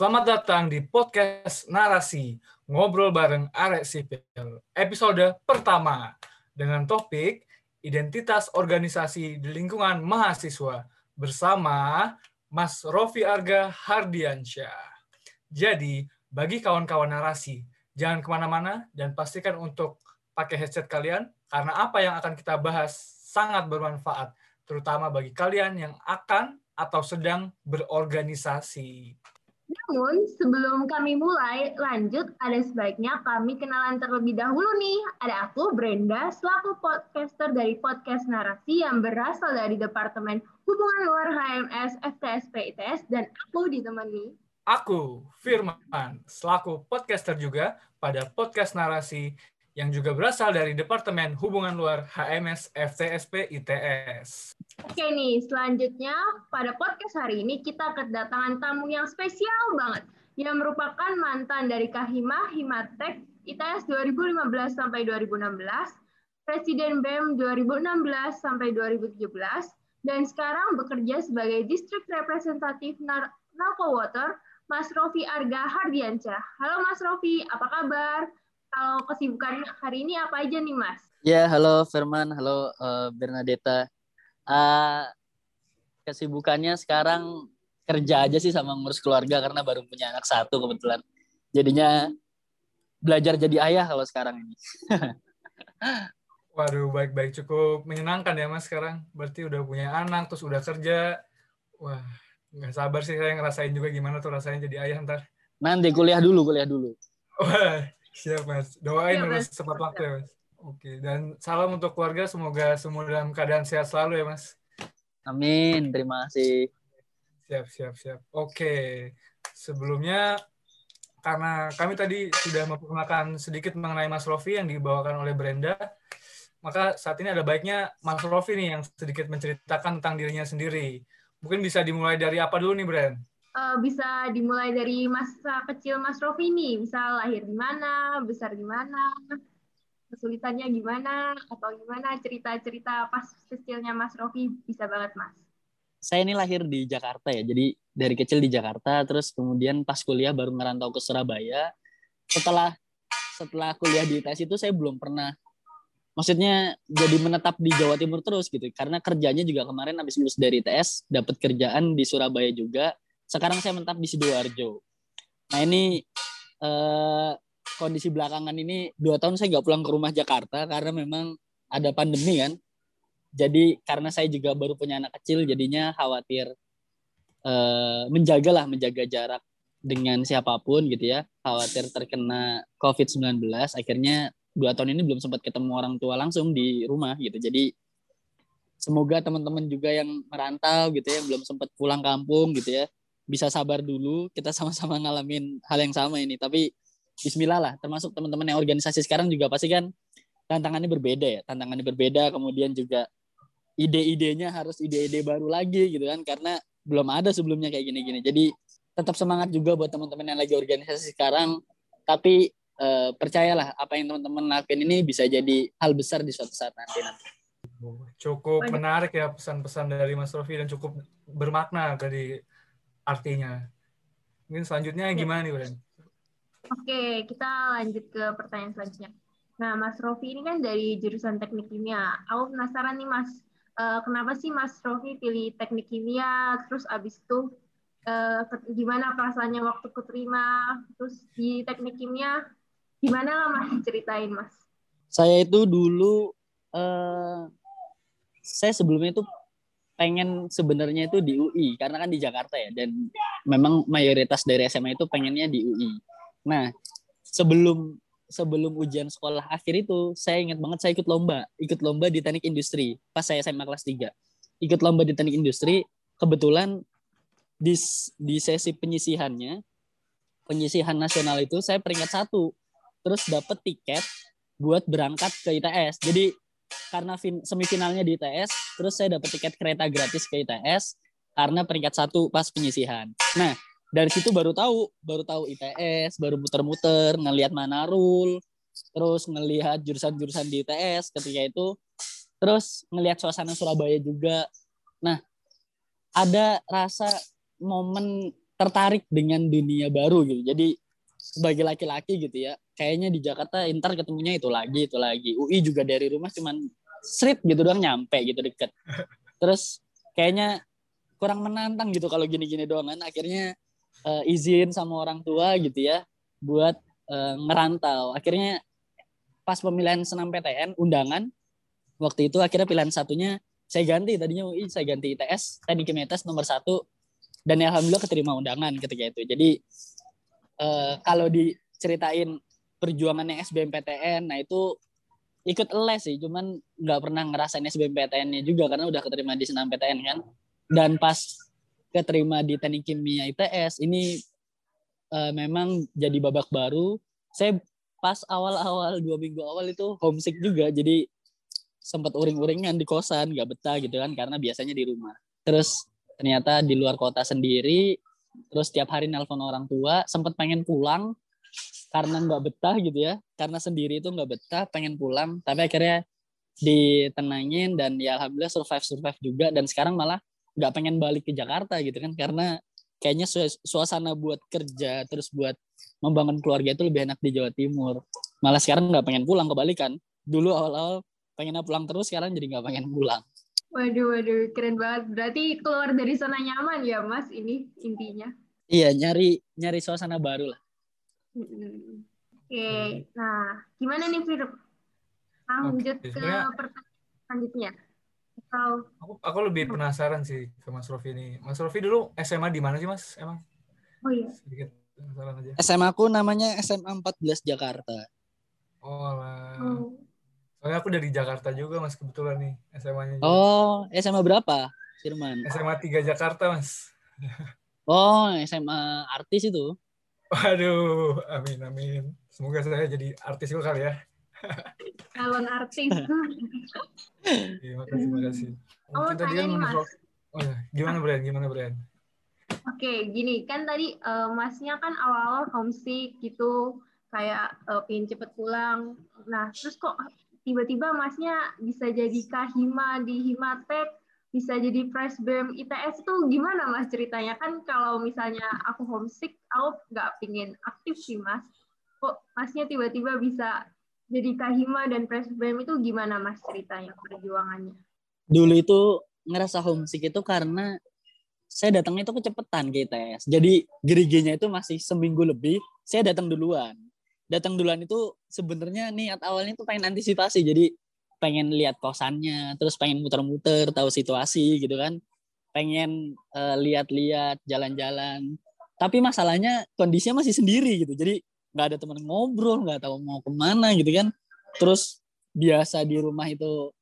Selamat datang di podcast Narasi, ngobrol bareng Arek Sipil, episode pertama dengan topik Identitas Organisasi di Lingkungan Mahasiswa bersama Mas Rofi Arga Hardiansyah. Jadi, bagi kawan-kawan narasi, jangan ke mana-mana dan pastikan untuk pakai headset kalian, karena apa yang akan kita bahas sangat bermanfaat, terutama bagi kalian yang akan atau sedang berorganisasi. Namun, sebelum kami mulai lanjut, ada sebaiknya kami kenalan terlebih dahulu nih. Ada aku, Brenda, selaku podcaster dari Podcast Narasi yang berasal dari Departemen Hubungan Luar HMS FTSP ITS, dan aku ditemani Aku, Firman, selaku podcaster juga pada Podcast Narasi yang juga berasal dari Departemen Hubungan Luar HMS FTSP ITS. Oke nih, selanjutnya pada podcast hari ini kita kedatangan tamu yang spesial banget yang merupakan mantan dari Kahima Himatek ITS 2015 sampai 2016, Presiden BEM 2016 sampai 2017, dan sekarang bekerja sebagai District Representatif Narko Water, Mas Rofi Arga Hardiansyah. Halo Mas Rofi, apa kabar? Kalau kesibukan hari ini apa aja nih Mas? Ya, halo Firman, halo uh, Bernadetta. Uh, kesibukannya sekarang kerja aja sih sama ngurus keluarga karena baru punya anak satu kebetulan. Jadinya belajar jadi ayah kalau sekarang ini. Waduh, baik-baik cukup menyenangkan ya Mas sekarang. Berarti udah punya anak, terus udah kerja. Wah, nggak sabar sih saya ngerasain juga gimana tuh rasanya jadi ayah ntar. Nanti kuliah dulu, kuliah dulu. Wah, Siap mas, doain ya, mas cepat waktu ya mas. Oke, dan salam untuk keluarga, semoga semua dalam keadaan sehat selalu ya mas. Amin, terima kasih. Siap, siap, siap. Oke, sebelumnya karena kami tadi sudah memperkenalkan sedikit mengenai Mas Rofi yang dibawakan oleh Brenda, maka saat ini ada baiknya Mas Rofi nih yang sedikit menceritakan tentang dirinya sendiri. Mungkin bisa dimulai dari apa dulu nih, Brenda? Uh, bisa dimulai dari masa kecil Mas Rofi nih, misal lahir di mana, besar di mana, kesulitannya gimana, atau gimana cerita-cerita pas kecilnya Mas Rofi bisa banget Mas. Saya ini lahir di Jakarta ya, jadi dari kecil di Jakarta, terus kemudian pas kuliah baru ngerantau ke Surabaya. Setelah setelah kuliah di ITS itu saya belum pernah maksudnya jadi menetap di Jawa Timur terus gitu karena kerjanya juga kemarin habis lulus dari ITS dapat kerjaan di Surabaya juga sekarang saya menetap di sidoarjo. Nah ini eh, kondisi belakangan ini dua tahun saya nggak pulang ke rumah Jakarta karena memang ada pandemi kan? Jadi karena saya juga baru punya anak kecil jadinya khawatir eh, menjaga lah menjaga jarak dengan siapa pun gitu ya. Khawatir terkena COVID-19 akhirnya dua tahun ini belum sempat ketemu orang tua langsung di rumah gitu. Jadi semoga teman-teman juga yang merantau gitu ya belum sempat pulang kampung gitu ya bisa sabar dulu kita sama-sama ngalamin hal yang sama ini. Tapi Bismillah lah termasuk teman-teman yang organisasi sekarang juga pasti kan tantangannya berbeda ya. Tantangannya berbeda kemudian juga ide-idenya harus ide-ide baru lagi gitu kan karena belum ada sebelumnya kayak gini-gini. Jadi tetap semangat juga buat teman-teman yang lagi organisasi sekarang. Tapi eh, percayalah apa yang teman-teman lakuin ini bisa jadi hal besar di suatu saat nanti nanti. Cukup menarik ya pesan-pesan dari Mas Rofi dan cukup bermakna dari artinya. Mungkin selanjutnya gimana nih, Bren? Oke, kita lanjut ke pertanyaan selanjutnya. Nah, Mas Rofi ini kan dari jurusan teknik kimia. Aku penasaran nih, Mas, uh, kenapa sih Mas Rofi pilih teknik kimia, terus abis itu uh, gimana perasaannya waktu keterima, terus di teknik kimia, gimana lah Mas ceritain, Mas? Saya itu dulu, uh, saya sebelumnya itu pengen sebenarnya itu di UI karena kan di Jakarta ya dan memang mayoritas dari SMA itu pengennya di UI. Nah, sebelum sebelum ujian sekolah akhir itu saya ingat banget saya ikut lomba, ikut lomba di teknik industri pas saya SMA kelas 3. Ikut lomba di teknik industri, kebetulan di di sesi penyisihannya penyisihan nasional itu saya peringkat satu terus dapat tiket buat berangkat ke ITS. Jadi karena fin, semifinalnya di ITS, terus saya dapat tiket kereta gratis ke ITS karena peringkat satu pas penyisihan. Nah, dari situ baru tahu, baru tahu ITS, baru muter-muter, ngelihat Manarul, terus ngelihat jurusan-jurusan di ITS ketika itu, terus ngelihat suasana Surabaya juga. Nah, ada rasa momen tertarik dengan dunia baru gitu. Jadi sebagai laki-laki gitu ya, kayaknya di Jakarta ntar ketemunya itu lagi, itu lagi. UI juga dari rumah cuman strip gitu doang nyampe gitu deket. Terus kayaknya kurang menantang gitu kalau gini-gini doang kan. Akhirnya uh, izin sama orang tua gitu ya buat uh, ngerantau. Akhirnya pas pemilihan senam PTN undangan waktu itu akhirnya pilihan satunya saya ganti tadinya UI saya ganti ITS teknik kimia nomor satu dan alhamdulillah keterima undangan ketika itu jadi uh, kalau diceritain perjuangannya SBMPTN nah itu ikut les sih cuman nggak pernah ngerasain SBMPTN-nya juga karena udah keterima di senam PTN kan? Dan pas keterima di teknik kimia ITS ini uh, memang jadi babak baru. Saya pas awal-awal dua minggu awal itu homesick juga jadi sempat uring-uringan di kosan nggak betah gitu kan karena biasanya di rumah. Terus ternyata di luar kota sendiri terus tiap hari nelpon orang tua sempat pengen pulang karena nggak betah gitu ya karena sendiri itu nggak betah pengen pulang tapi akhirnya ditenangin dan ya alhamdulillah survive survive juga. Dan sekarang malah nggak pengen balik ke Jakarta gitu kan karena kayaknya suasana buat kerja terus buat membangun keluarga itu lebih enak di Jawa Timur. Malah sekarang nggak pengen pulang kebalikan. Dulu awal-awal pengennya pulang terus sekarang jadi nggak pengen pulang. Waduh waduh keren banget. Berarti keluar dari zona nyaman ya mas ini intinya? Iya nyari nyari suasana baru lah oke okay. nah gimana nih Fir lanjut okay. ke pertanyaan selanjutnya atau aku, aku lebih penasaran sih ke Mas Rofi ini Mas Rofi dulu SMA di mana sih Mas emang oh iya sedikit aja SMA aku namanya SMA 14 Jakarta oh lah oh. Soalnya aku dari Jakarta juga mas kebetulan nih SMA-nya. Oh, SMA berapa, Firman? SMA 3 Jakarta mas. oh, SMA artis itu. Waduh, amin amin. Semoga saya jadi artis juga kali ya. Calon artis. Iya, makasih makasih. Mungkin oh, tadi kan menurut Oh, ya. Gimana Brian? Gimana Brian? Oke, gini kan tadi uh, masnya kan awal-awal homesick gitu, kayak uh, pengen cepet pulang. Nah, terus kok tiba-tiba masnya bisa jadi kahima di Himatek, bisa jadi fresh BEM ITS itu gimana mas ceritanya? Kan kalau misalnya aku homesick, aku nggak pingin aktif sih mas. Kok masnya tiba-tiba bisa jadi kahima dan fresh BEM itu gimana mas ceritanya perjuangannya? Dulu itu ngerasa homesick itu karena saya datangnya itu kecepatan ke ITS. Jadi geriginya itu masih seminggu lebih, saya datang duluan datang duluan itu sebenarnya niat awalnya tuh pengen antisipasi jadi pengen lihat kosannya terus pengen muter-muter tahu situasi gitu kan. Pengen uh, lihat-lihat jalan-jalan. Tapi masalahnya kondisinya masih sendiri gitu. Jadi nggak ada teman ngobrol nggak tahu mau ke mana gitu kan. Terus biasa di rumah itu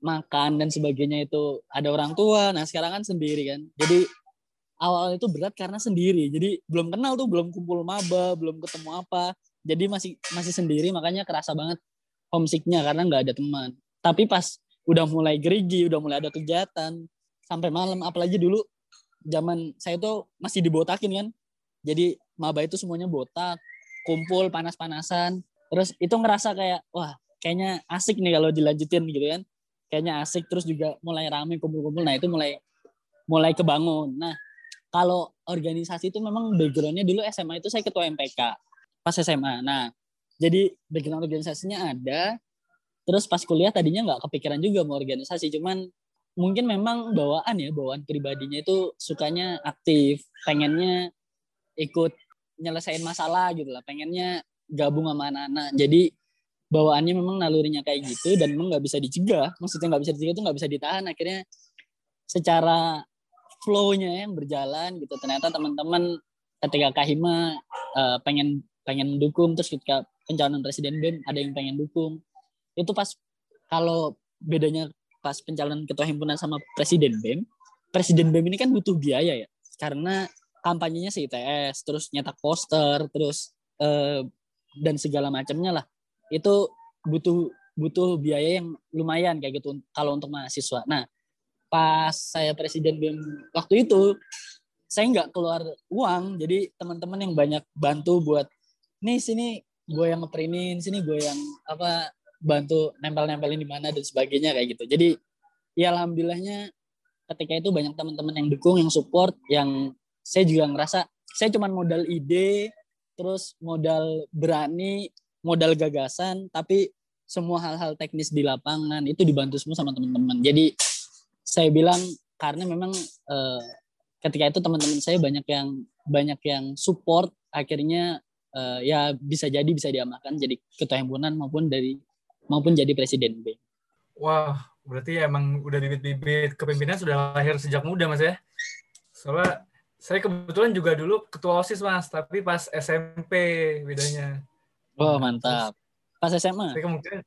makan dan sebagainya itu ada orang tua. Nah sekarang kan sendiri kan. Jadi awal itu berat karena sendiri. Jadi belum kenal tuh belum kumpul maba belum ketemu apa. Jadi masih masih sendiri makanya kerasa banget homesicknya karena nggak ada teman. Tapi pas udah mulai gerigi udah mulai ada kegiatan sampai malam apalagi dulu zaman saya tuh masih dibotakin kan? Jadi maba itu semuanya botak kumpul panas-panasan. Terus itu ngerasa kayak wah kayaknya asik nih kalau dilanjutin gitu kan? Kayaknya asik terus juga mulai rame kumpul-kumpul. Nah itu mulai mulai kebangun. Nah kalau organisasi itu memang backgroundnya dulu SMA itu saya ketua MPK pas SMA. Nah, jadi background organisasinya ada. Terus pas kuliah tadinya nggak kepikiran juga mau organisasi, cuman mungkin memang bawaan ya, bawaan pribadinya itu sukanya aktif, pengennya ikut nyelesain masalah gitu lah, pengennya gabung sama anak-anak. Jadi bawaannya memang nalurinya kayak gitu dan memang nggak bisa dicegah. Maksudnya nggak bisa dicegah itu nggak bisa ditahan. Akhirnya secara flow-nya yang berjalan gitu. Ternyata teman-teman ketika Kahima uh, pengen pengen mendukung terus ketika pencalonan presiden BEM ada yang pengen dukung. Itu pas kalau bedanya pas pencalonan ketua himpunan sama presiden BEM presiden BEM ini kan butuh biaya ya. Karena kampanyenya si ITS terus nyetak poster terus eh, dan segala macamnya lah. Itu butuh butuh biaya yang lumayan kayak gitu kalau untuk mahasiswa. Nah pas saya presiden BEM waktu itu saya nggak keluar uang. Jadi teman-teman yang banyak bantu buat nih sini gue yang ngeprintin sini gue yang apa bantu nempel-nempelin di mana dan sebagainya kayak gitu. Jadi ya alhamdulillahnya ketika itu banyak teman-teman yang dukung yang support yang saya juga ngerasa saya cuma modal ide terus modal berani modal gagasan tapi semua hal-hal teknis di lapangan itu dibantu semua sama teman-teman. Jadi saya bilang karena memang uh, ketika itu teman-teman saya banyak yang banyak yang support akhirnya uh, ya bisa jadi bisa diamankan jadi ketua himpunan maupun dari maupun jadi presiden B. Wah, berarti emang udah bibit-bibit kepemimpinan sudah lahir sejak muda mas ya? Soalnya saya kebetulan juga dulu ketua OSIS mas, tapi pas SMP bedanya. Wah mantap. Pas SMA? Saya kemungkinan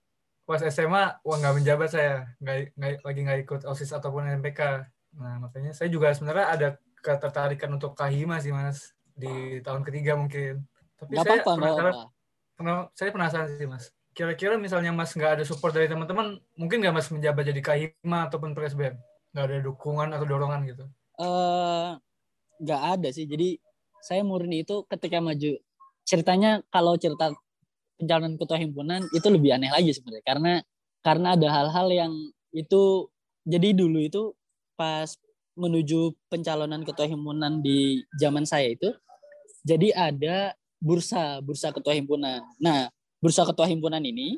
pas SMA, wah nggak menjabat saya, nggak, nggak lagi nggak ikut OSIS ataupun NPK. Nah makanya saya juga sebenarnya ada ketertarikan untuk kahima sih mas di tahun ketiga mungkin. Tapi gak saya apa, penasaran, apa. saya penasaran sih mas. Kira-kira misalnya mas nggak ada support dari teman-teman, mungkin nggak mas menjabat jadi kahima ataupun presbem? Nggak ada dukungan atau dorongan gitu? Uh, nggak ada sih. Jadi saya murni itu ketika maju ceritanya kalau cerita pencalonan ketua himpunan itu lebih aneh lagi sebenarnya karena karena ada hal-hal yang itu jadi dulu itu pas menuju pencalonan ketua himpunan di zaman saya itu jadi ada bursa bursa ketua himpunan. Nah, bursa ketua himpunan ini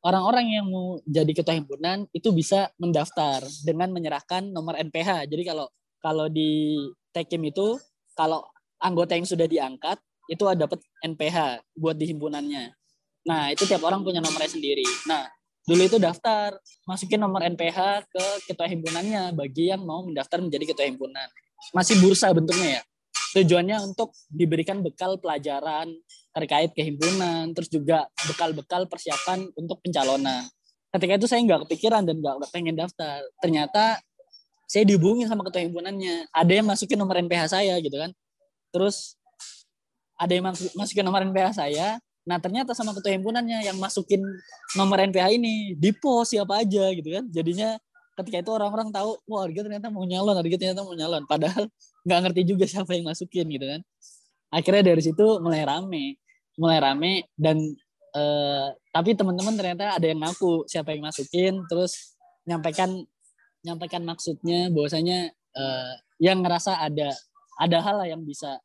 orang-orang yang mau jadi ketua himpunan itu bisa mendaftar dengan menyerahkan nomor NPH. Jadi kalau kalau di Tekim itu kalau anggota yang sudah diangkat itu ada dapat NPH buat di himpunannya. Nah, itu tiap orang punya nomornya sendiri. Nah, dulu itu daftar, masukin nomor NPH ke ketua himpunannya bagi yang mau mendaftar menjadi ketua himpunan. Masih bursa bentuknya ya. Tujuannya untuk diberikan bekal pelajaran terkait kehimpunan, terus juga bekal-bekal persiapan untuk pencalonan. Ketika itu saya nggak kepikiran dan nggak pengen daftar. Ternyata saya dihubungi sama ketua himpunannya. Ada yang masukin nomor NPH saya gitu kan. Terus ada yang masukin nomor NPH saya, Nah ternyata sama ketua himpunannya yang masukin nomor NPH ini di pos siapa aja gitu kan. Jadinya ketika itu orang-orang tahu, wah ternyata mau nyalon, ternyata mau nyalon. Padahal nggak ngerti juga siapa yang masukin gitu kan. Akhirnya dari situ mulai rame, mulai rame dan eh, tapi teman-teman ternyata ada yang ngaku siapa yang masukin, terus nyampaikan nyampaikan maksudnya bahwasanya eh, yang ngerasa ada ada hal yang bisa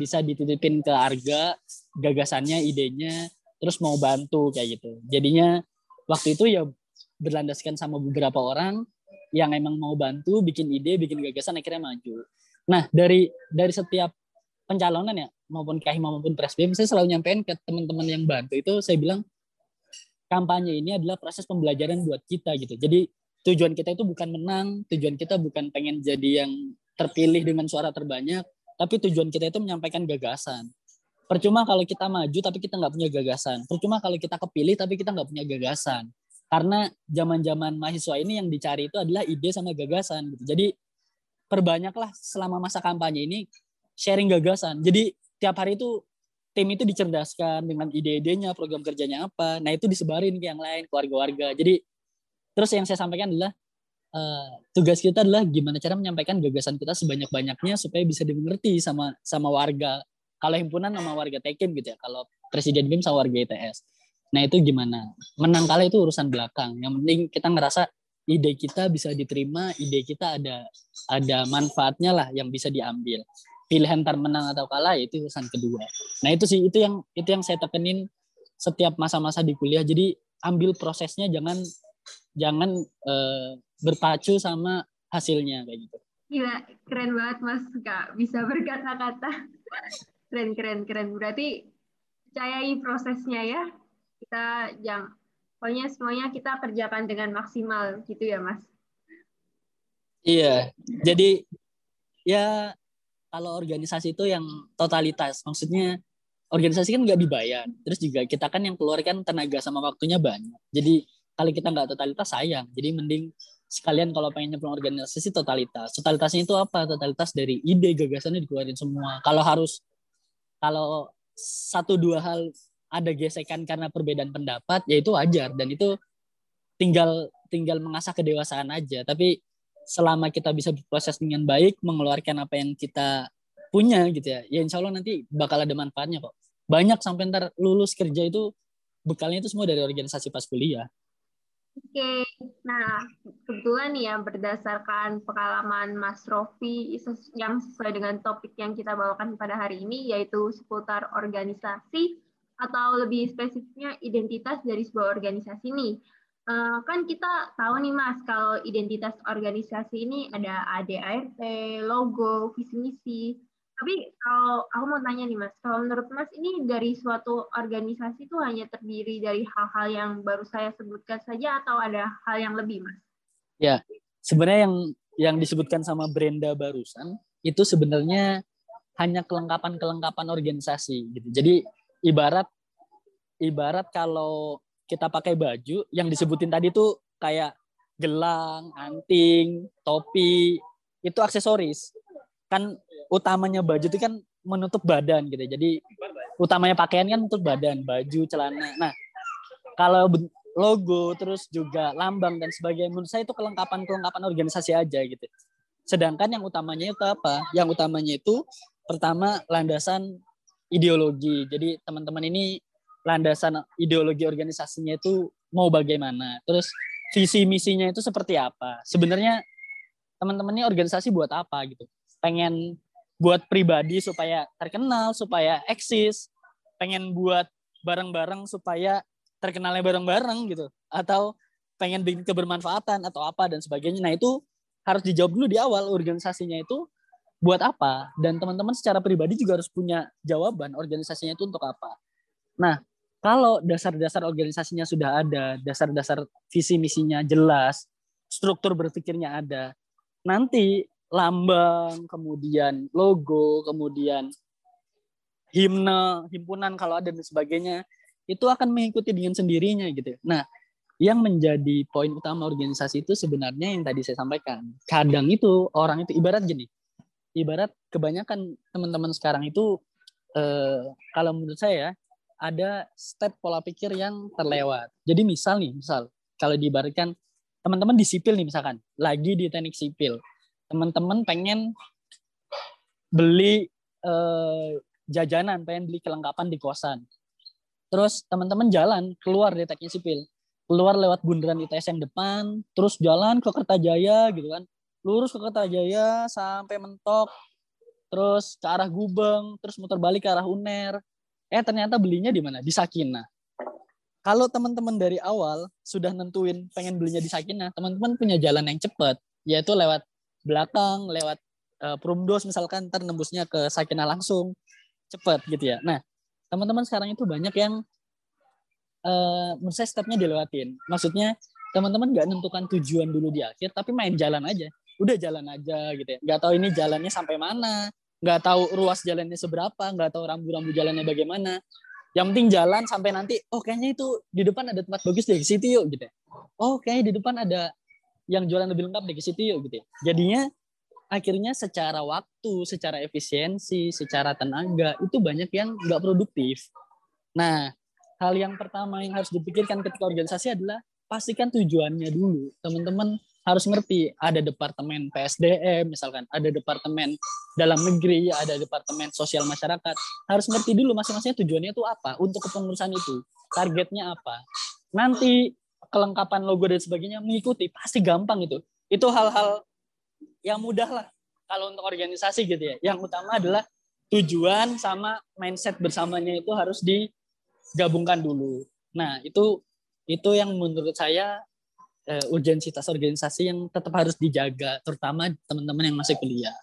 bisa dititipin ke Arga gagasannya idenya terus mau bantu kayak gitu. Jadinya waktu itu ya berlandaskan sama beberapa orang yang emang mau bantu bikin ide bikin gagasan akhirnya maju nah dari dari setiap pencalonan ya maupun kahim maupun presbim saya selalu nyampein ke teman-teman yang bantu itu saya bilang kampanye ini adalah proses pembelajaran buat kita gitu jadi tujuan kita itu bukan menang tujuan kita bukan pengen jadi yang terpilih dengan suara terbanyak tapi tujuan kita itu menyampaikan gagasan. Percuma kalau kita maju tapi kita nggak punya gagasan. Percuma kalau kita kepilih tapi kita nggak punya gagasan. Karena zaman-zaman mahasiswa ini yang dicari itu adalah ide sama gagasan. Gitu. Jadi perbanyaklah selama masa kampanye ini sharing gagasan. Jadi tiap hari itu tim itu dicerdaskan dengan ide-idenya, program kerjanya apa. Nah itu disebarin ke yang lain, keluarga-warga. Jadi terus yang saya sampaikan adalah uh, tugas kita adalah gimana cara menyampaikan gagasan kita sebanyak-banyaknya supaya bisa dimengerti sama sama warga. Kalau himpunan sama warga Tekim gitu ya. Kalau presiden BIM sama warga ITS. Nah itu gimana? Menang kalah itu urusan belakang. Yang penting kita ngerasa ide kita bisa diterima, ide kita ada ada manfaatnya lah yang bisa diambil. Pilihan ntar menang atau kalah ya itu urusan kedua. Nah itu sih itu yang itu yang saya tekenin setiap masa-masa di kuliah. Jadi ambil prosesnya jangan jangan uh, berpacu sama hasilnya kayak gitu. Gila, keren banget Mas Kak, bisa berkata-kata. keren, keren, keren. Berarti percayai prosesnya ya. Kita jangan, pokoknya semuanya kita kerjakan dengan maksimal gitu ya Mas. Iya, jadi ya kalau organisasi itu yang totalitas, maksudnya organisasi kan nggak dibayar, terus juga kita kan yang keluarkan tenaga sama waktunya banyak. Jadi kalau kita nggak totalitas sayang. Jadi mending sekalian kalau pengen nyemplung organisasi totalitas. Totalitasnya itu apa? Totalitas dari ide gagasannya dikeluarin semua. Kalau harus kalau satu dua hal ada gesekan karena perbedaan pendapat ya itu wajar dan itu tinggal tinggal mengasah kedewasaan aja. Tapi selama kita bisa berproses dengan baik mengeluarkan apa yang kita punya gitu ya, ya insya Allah nanti bakal ada manfaatnya kok. Banyak sampai ntar lulus kerja itu bekalnya itu semua dari organisasi pas kuliah. Oke, nah kebetulan nih ya berdasarkan pengalaman Mas Rofi yang sesuai dengan topik yang kita bawakan pada hari ini yaitu seputar organisasi atau lebih spesifiknya identitas dari sebuah organisasi nih. Uh, kan kita tahu nih Mas, kalau identitas organisasi ini ada ADART, logo, visi misi. Tapi kalau aku mau tanya nih Mas, kalau menurut Mas ini dari suatu organisasi itu hanya terdiri dari hal-hal yang baru saya sebutkan saja atau ada hal yang lebih Mas? Ya, sebenarnya yang yang disebutkan sama Brenda barusan itu sebenarnya hanya kelengkapan-kelengkapan organisasi gitu. Jadi ibarat ibarat kalau kita pakai baju yang disebutin tadi tuh kayak gelang, anting, topi, itu aksesoris. Kan utamanya baju itu kan menutup badan gitu. Jadi utamanya pakaian kan untuk badan, baju, celana. Nah, kalau logo terus juga lambang dan sebagainya menurut saya itu kelengkapan-kelengkapan organisasi aja gitu. Sedangkan yang utamanya itu apa? Yang utamanya itu pertama landasan ideologi. Jadi teman-teman ini landasan ideologi organisasinya itu mau bagaimana. Terus visi misinya itu seperti apa. Sebenarnya teman-teman ini organisasi buat apa gitu. Pengen buat pribadi supaya terkenal, supaya eksis. Pengen buat bareng-bareng supaya terkenalnya bareng-bareng gitu. Atau pengen bikin kebermanfaatan atau apa dan sebagainya. Nah itu harus dijawab dulu di awal organisasinya itu buat apa dan teman-teman secara pribadi juga harus punya jawaban organisasinya itu untuk apa. Nah, kalau dasar-dasar organisasinya sudah ada, dasar-dasar visi misinya jelas, struktur berpikirnya ada, nanti lambang, kemudian logo, kemudian himne, himpunan kalau ada dan sebagainya, itu akan mengikuti dengan sendirinya gitu. Nah, yang menjadi poin utama organisasi itu sebenarnya yang tadi saya sampaikan. Kadang itu orang itu ibarat gini, ibarat kebanyakan teman-teman sekarang itu eh, kalau menurut saya ada step pola pikir yang terlewat. Jadi misal nih, misal kalau diibaratkan teman-teman di sipil nih misalkan, lagi di teknik sipil, teman-teman pengen beli eh, jajanan, pengen beli kelengkapan di kosan. Terus teman-teman jalan keluar dari teknik sipil, keluar lewat bundaran ITS yang depan, terus jalan ke Kertajaya gitu kan, lurus ke Kertajaya sampai mentok, terus ke arah Gubeng, terus muter balik ke arah Uner, Eh ternyata belinya di mana? Di Sakinah. Kalau teman-teman dari awal sudah nentuin pengen belinya di Sakinah, teman-teman punya jalan yang cepat, yaitu lewat belakang, lewat uh, Prumdos misalkan, ternembusnya ke Sakinah langsung, cepat gitu ya. Nah, teman-teman sekarang itu banyak yang uh, menurut saya stepnya dilewatin. Maksudnya teman-teman nggak nentukan tujuan dulu di akhir, tapi main jalan aja. Udah jalan aja gitu ya. Nggak tahu ini jalannya sampai mana, nggak tahu ruas jalannya seberapa, nggak tahu rambu-rambu jalannya bagaimana. Yang penting jalan sampai nanti, oh kayaknya itu di depan ada tempat bagus deh, ke situ yuk gitu. Ya. Oh kayaknya di depan ada yang jualan lebih lengkap deh, ke situ yuk gitu. Ya. Jadinya akhirnya secara waktu, secara efisiensi, secara tenaga itu banyak yang nggak produktif. Nah, hal yang pertama yang harus dipikirkan ketika organisasi adalah pastikan tujuannya dulu. Teman-teman harus ngerti ada departemen PSDM misalkan, ada departemen dalam negeri, ada departemen sosial masyarakat. Harus ngerti dulu masing-masing tujuannya itu apa untuk kepengurusan itu, targetnya apa. Nanti kelengkapan logo dan sebagainya mengikuti pasti gampang itu. Itu hal-hal yang mudah lah kalau untuk organisasi gitu ya. Yang utama adalah tujuan sama mindset bersamanya itu harus digabungkan dulu. Nah, itu itu yang menurut saya uh, urgensitas organisasi yang tetap harus dijaga, terutama teman-teman yang masih kuliah.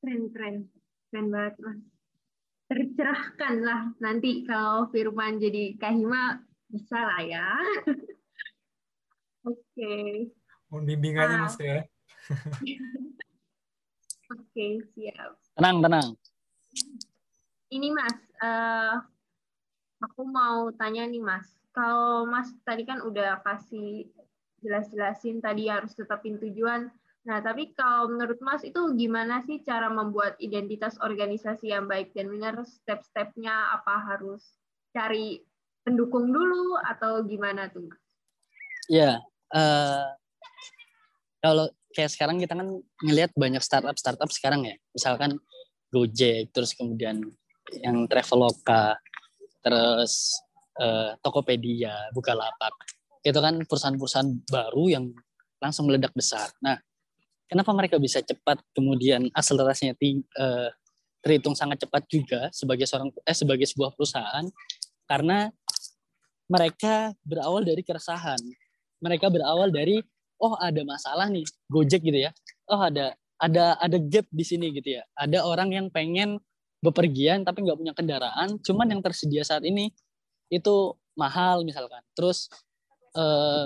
Keren, keren. Keren banget, Mas. Tercerahkan lah nanti kalau Firman jadi Kahima, bisa lah ya. Oke. okay. Mohon bimbingannya. Mas ya. Oke, okay, siap. Tenang, tenang. Ini Mas, uh, aku mau tanya nih Mas. Kalau Mas tadi kan udah kasih jelas-jelasin tadi harus tetapin tujuan. Nah, tapi kalau menurut Mas itu gimana sih cara membuat identitas organisasi yang baik dan benar? Step-stepnya apa harus cari pendukung dulu atau gimana tuh? Ya, uh, kalau kayak sekarang kita kan ngelihat banyak startup-startup sekarang ya. Misalkan Gojek, terus kemudian yang Traveloka, terus uh, Tokopedia, Bukalapak itu kan perusahaan-perusahaan baru yang langsung meledak besar. Nah, kenapa mereka bisa cepat kemudian akselerasinya ting, uh, terhitung sangat cepat juga sebagai seorang eh sebagai sebuah perusahaan karena mereka berawal dari keresahan. Mereka berawal dari oh ada masalah nih Gojek gitu ya. Oh ada ada ada gap di sini gitu ya. Ada orang yang pengen bepergian tapi nggak punya kendaraan, cuman yang tersedia saat ini itu mahal misalkan. Terus e,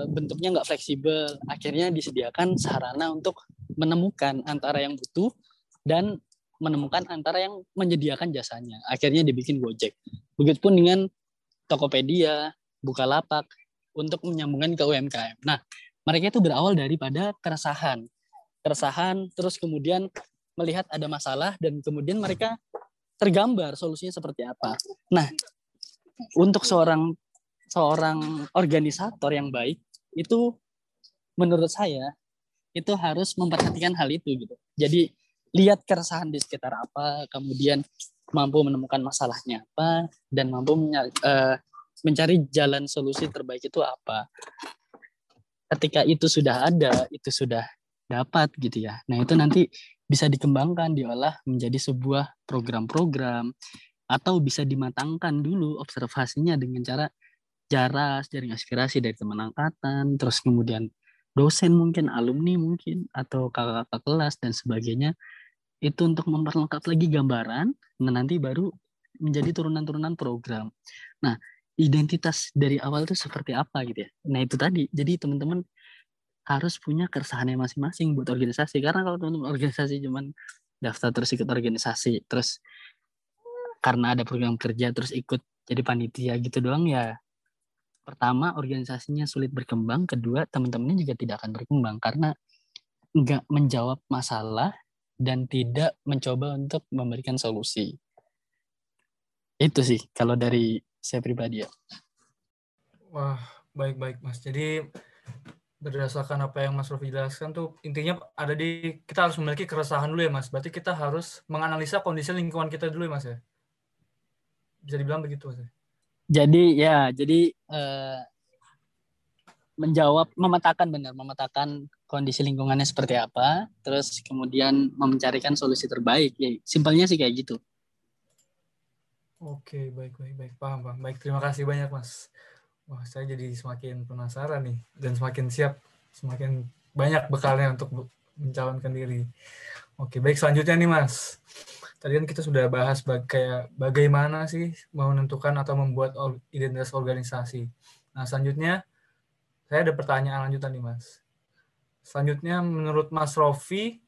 bentuknya nggak fleksibel. Akhirnya disediakan sarana untuk menemukan antara yang butuh dan menemukan antara yang menyediakan jasanya. Akhirnya dibikin Gojek. Begitupun dengan Tokopedia, Bukalapak untuk menyambungkan ke UMKM. Nah, mereka itu berawal daripada keresahan. Keresahan terus kemudian melihat ada masalah dan kemudian mereka tergambar solusinya seperti apa. Nah, untuk seorang seorang organisator yang baik itu menurut saya itu harus memperhatikan hal itu gitu. Jadi lihat keresahan di sekitar apa, kemudian mampu menemukan masalahnya apa dan mampu mencari, uh, mencari jalan solusi terbaik itu apa. Ketika itu sudah ada, itu sudah dapat gitu ya. Nah, itu nanti bisa dikembangkan, diolah menjadi sebuah program-program atau bisa dimatangkan dulu observasinya dengan cara jaras, jaring aspirasi dari teman angkatan, terus kemudian dosen mungkin, alumni mungkin, atau kakak-kakak kelas dan sebagainya. Itu untuk memperlengkap lagi gambaran, nah nanti baru menjadi turunan-turunan program. Nah, identitas dari awal itu seperti apa gitu ya. Nah, itu tadi. Jadi teman-teman harus punya keresahannya masing-masing buat organisasi karena kalau teman-teman organisasi cuman daftar terus ikut organisasi terus karena ada program kerja terus ikut jadi panitia gitu doang ya pertama organisasinya sulit berkembang kedua teman-temannya juga tidak akan berkembang karena nggak menjawab masalah dan tidak mencoba untuk memberikan solusi itu sih kalau dari saya pribadi ya wah baik-baik mas jadi berdasarkan apa yang Mas Rofi jelaskan tuh intinya ada di kita harus memiliki keresahan dulu ya Mas. Berarti kita harus menganalisa kondisi lingkungan kita dulu ya Mas ya. Bisa dibilang begitu Mas. Ya? Jadi ya, jadi eh, menjawab memetakan benar, memetakan kondisi lingkungannya seperti apa, terus kemudian mencarikan solusi terbaik. Ya, simpelnya sih kayak gitu. Oke, baik baik baik paham, paham. Baik, terima kasih banyak Mas. Wah, saya jadi semakin penasaran nih dan semakin siap, semakin banyak bekalnya untuk mencalonkan diri. Oke, baik selanjutnya nih Mas. Tadi kan kita sudah bahas bag kayak bagaimana sih menentukan atau membuat identitas organisasi. Nah, selanjutnya saya ada pertanyaan lanjutan nih Mas. Selanjutnya menurut Mas Rofi,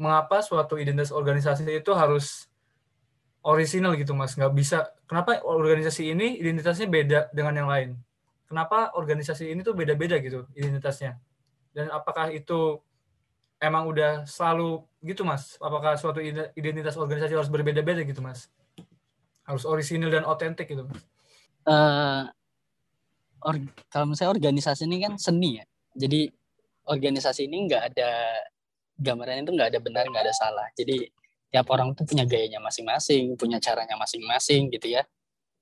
mengapa suatu identitas organisasi itu harus original gitu mas nggak bisa kenapa organisasi ini identitasnya beda dengan yang lain kenapa organisasi ini tuh beda-beda gitu identitasnya dan apakah itu emang udah selalu gitu mas. Apakah suatu identitas organisasi harus berbeda-beda gitu mas? Harus original dan otentik gitu mas. Uh, or, kalau misalnya organisasi ini kan seni ya. Jadi organisasi ini nggak ada gambaran itu nggak ada benar nggak ada salah. Jadi tiap orang tuh punya gayanya masing-masing, punya caranya masing-masing gitu ya.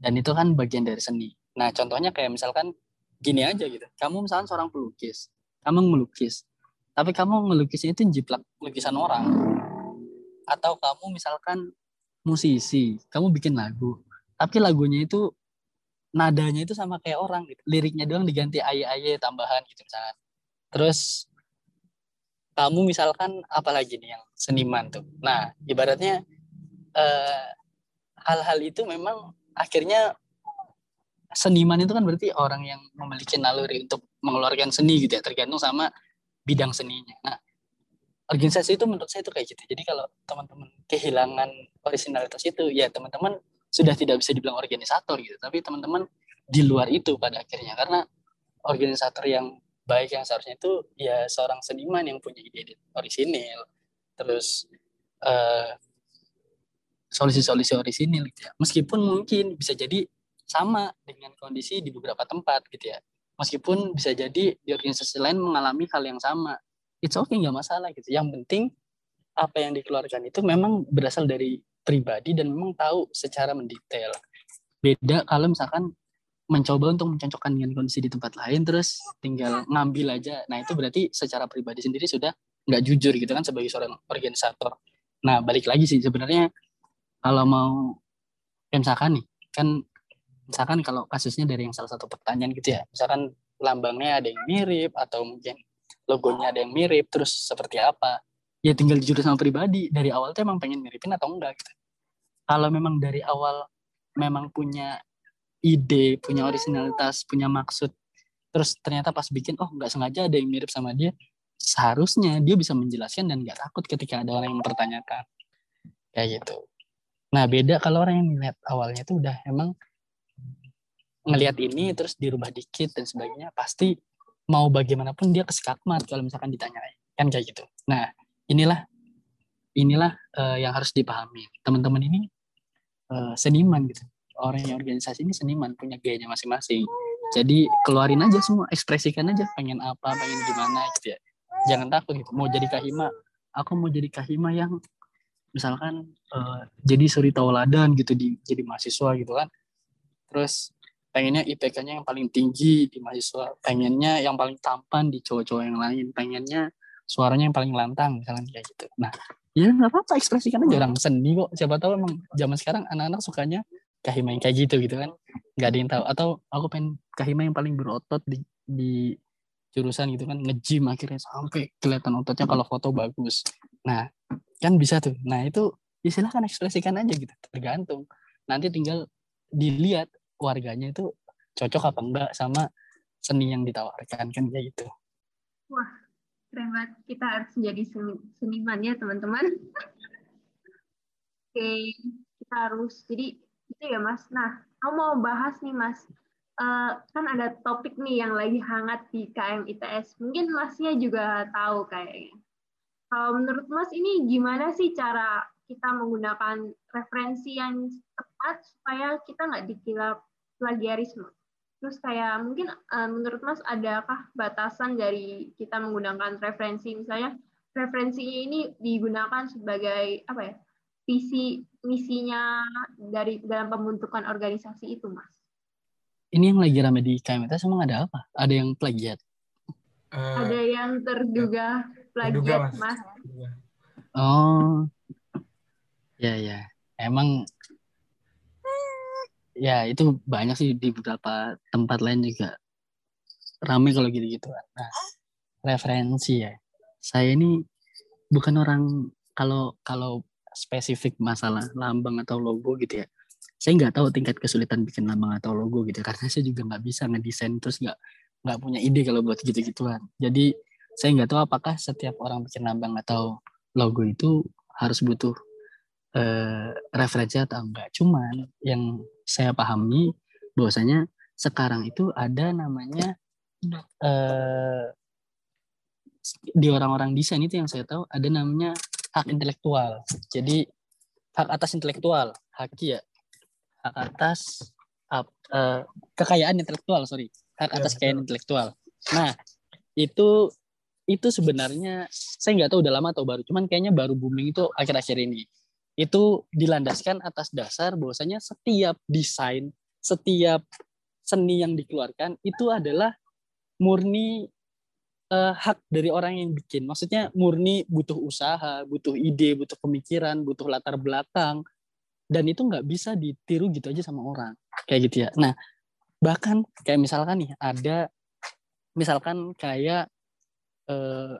Dan itu kan bagian dari seni. Nah, contohnya kayak misalkan gini aja gitu. Kamu misalkan seorang pelukis, kamu melukis, tapi kamu melukisnya itu jiplak lukisan orang. Atau kamu misalkan musisi, kamu bikin lagu, tapi lagunya itu nadanya itu sama kayak orang gitu. Liriknya doang diganti aye-aye tambahan gitu misalkan. Terus kamu misalkan apalagi nih yang seniman tuh. Nah, ibaratnya eh, hal-hal itu memang akhirnya seniman itu kan berarti orang yang memiliki naluri untuk mengeluarkan seni gitu ya, tergantung sama bidang seninya. Nah, organisasi itu menurut saya itu kayak gitu. Jadi kalau teman-teman kehilangan originalitas itu, ya teman-teman sudah tidak bisa dibilang organisator gitu, tapi teman-teman di luar itu pada akhirnya. Karena organisator yang baik yang seharusnya itu ya seorang seniman yang punya ide orisinil. Terus uh, solusi-solusi orisinil gitu ya. Meskipun mungkin bisa jadi sama dengan kondisi di beberapa tempat gitu ya meskipun bisa jadi di organisasi lain mengalami hal yang sama. It's okay nggak masalah gitu. Yang penting apa yang dikeluarkan itu memang berasal dari pribadi dan memang tahu secara mendetail. Beda kalau misalkan mencoba untuk mencocokkan dengan kondisi di tempat lain terus tinggal ngambil aja. Nah itu berarti secara pribadi sendiri sudah nggak jujur gitu kan sebagai seorang organisator. Nah balik lagi sih sebenarnya kalau mau ya misalkan nih kan misalkan kalau kasusnya dari yang salah satu pertanyaan gitu ya misalkan lambangnya ada yang mirip atau mungkin logonya ada yang mirip terus seperti apa ya tinggal jujur sama pribadi dari awal tuh emang pengen miripin atau enggak gitu kalau memang dari awal memang punya ide, punya originalitas, punya maksud. Terus ternyata pas bikin, oh nggak sengaja ada yang mirip sama dia. Seharusnya dia bisa menjelaskan dan nggak takut ketika ada orang yang mempertanyakan. Kayak gitu. Nah beda kalau orang yang melihat awalnya itu udah emang ngelihat ini terus dirubah dikit dan sebagainya pasti mau bagaimanapun dia kesekakmat kalau misalkan ditanya kan kayak gitu. Nah inilah inilah uh, yang harus dipahami. Teman-teman ini uh, seniman gitu. Orang yang organisasi ini seniman punya gayanya masing-masing. Jadi keluarin aja semua ekspresikan aja pengen apa pengen gimana gitu ya. Jangan takut gitu. Mau jadi kahima aku mau jadi kahima yang misalkan uh, jadi suri tauladan gitu di jadi mahasiswa gitu kan. Terus pengennya IPK-nya yang paling tinggi di mahasiswa. Pengennya yang paling tampan di cowok-cowok yang lain. Pengennya suaranya yang paling lantang misalkan kayak gitu. Nah ya nggak apa-apa ekspresikan aja orang seni kok. Siapa tahu emang zaman sekarang anak-anak sukanya kahima yang kayak gitu gitu kan. Nggak ada yang tahu. Atau aku pengen kahima yang paling berotot di di jurusan gitu kan. Ngejim akhirnya sampai kelihatan ototnya kalau foto bagus. Nah kan bisa tuh. Nah itu ya silahkan ekspresikan aja gitu. Tergantung. Nanti tinggal dilihat warganya itu cocok apa enggak sama seni yang ditawarkan kan kayak gitu wah keren banget kita harus menjadi seni, seniman ya teman-teman oke kita harus jadi itu ya Mas. Nah, aku mau bahas nih Mas. Uh, kan ada topik nih yang lagi hangat di KM ITS. Mungkin Masnya juga tahu kayaknya. Kalau menurut Mas ini gimana sih cara kita menggunakan referensi yang tepat supaya kita nggak dikira plagiarisme? Terus kayak mungkin uh, menurut Mas adakah batasan dari kita menggunakan referensi misalnya referensi ini digunakan sebagai apa ya visi misinya dari dalam pembentukan organisasi itu, Mas? Ini yang lagi rame di KMT emang ada apa? Ada yang plagiat? Uh, ada yang terduga plagiat, mas. mas. Oh, ya ya. Emang ya itu banyak sih di beberapa tempat lain juga rame kalau gitu-gitu. Nah, referensi ya. Saya ini bukan orang kalau kalau spesifik masalah lambang atau logo gitu ya saya nggak tahu tingkat kesulitan bikin lambang atau logo gitu karena saya juga nggak bisa ngedesain terus nggak nggak punya ide kalau buat gitu-gituan jadi saya nggak tahu apakah setiap orang bikin lambang atau logo itu harus butuh uh, referensi atau enggak cuman yang saya pahami bahwasanya sekarang itu ada namanya uh, di orang-orang desain itu yang saya tahu ada namanya hak intelektual. Jadi hak atas intelektual, hak ya, hak atas uh, kekayaan intelektual, sorry, hak atas ya, kekayaan intelektual. Nah itu itu sebenarnya saya nggak tahu udah lama atau baru, cuman kayaknya baru booming itu akhir-akhir ini. Itu dilandaskan atas dasar bahwasanya setiap desain, setiap seni yang dikeluarkan itu adalah murni uh, hak dari orang yang bikin. Maksudnya murni butuh usaha, butuh ide, butuh pemikiran, butuh latar belakang. Dan itu nggak bisa ditiru gitu aja sama orang. Kayak gitu ya. Nah, bahkan kayak misalkan nih ada misalkan kayak uh,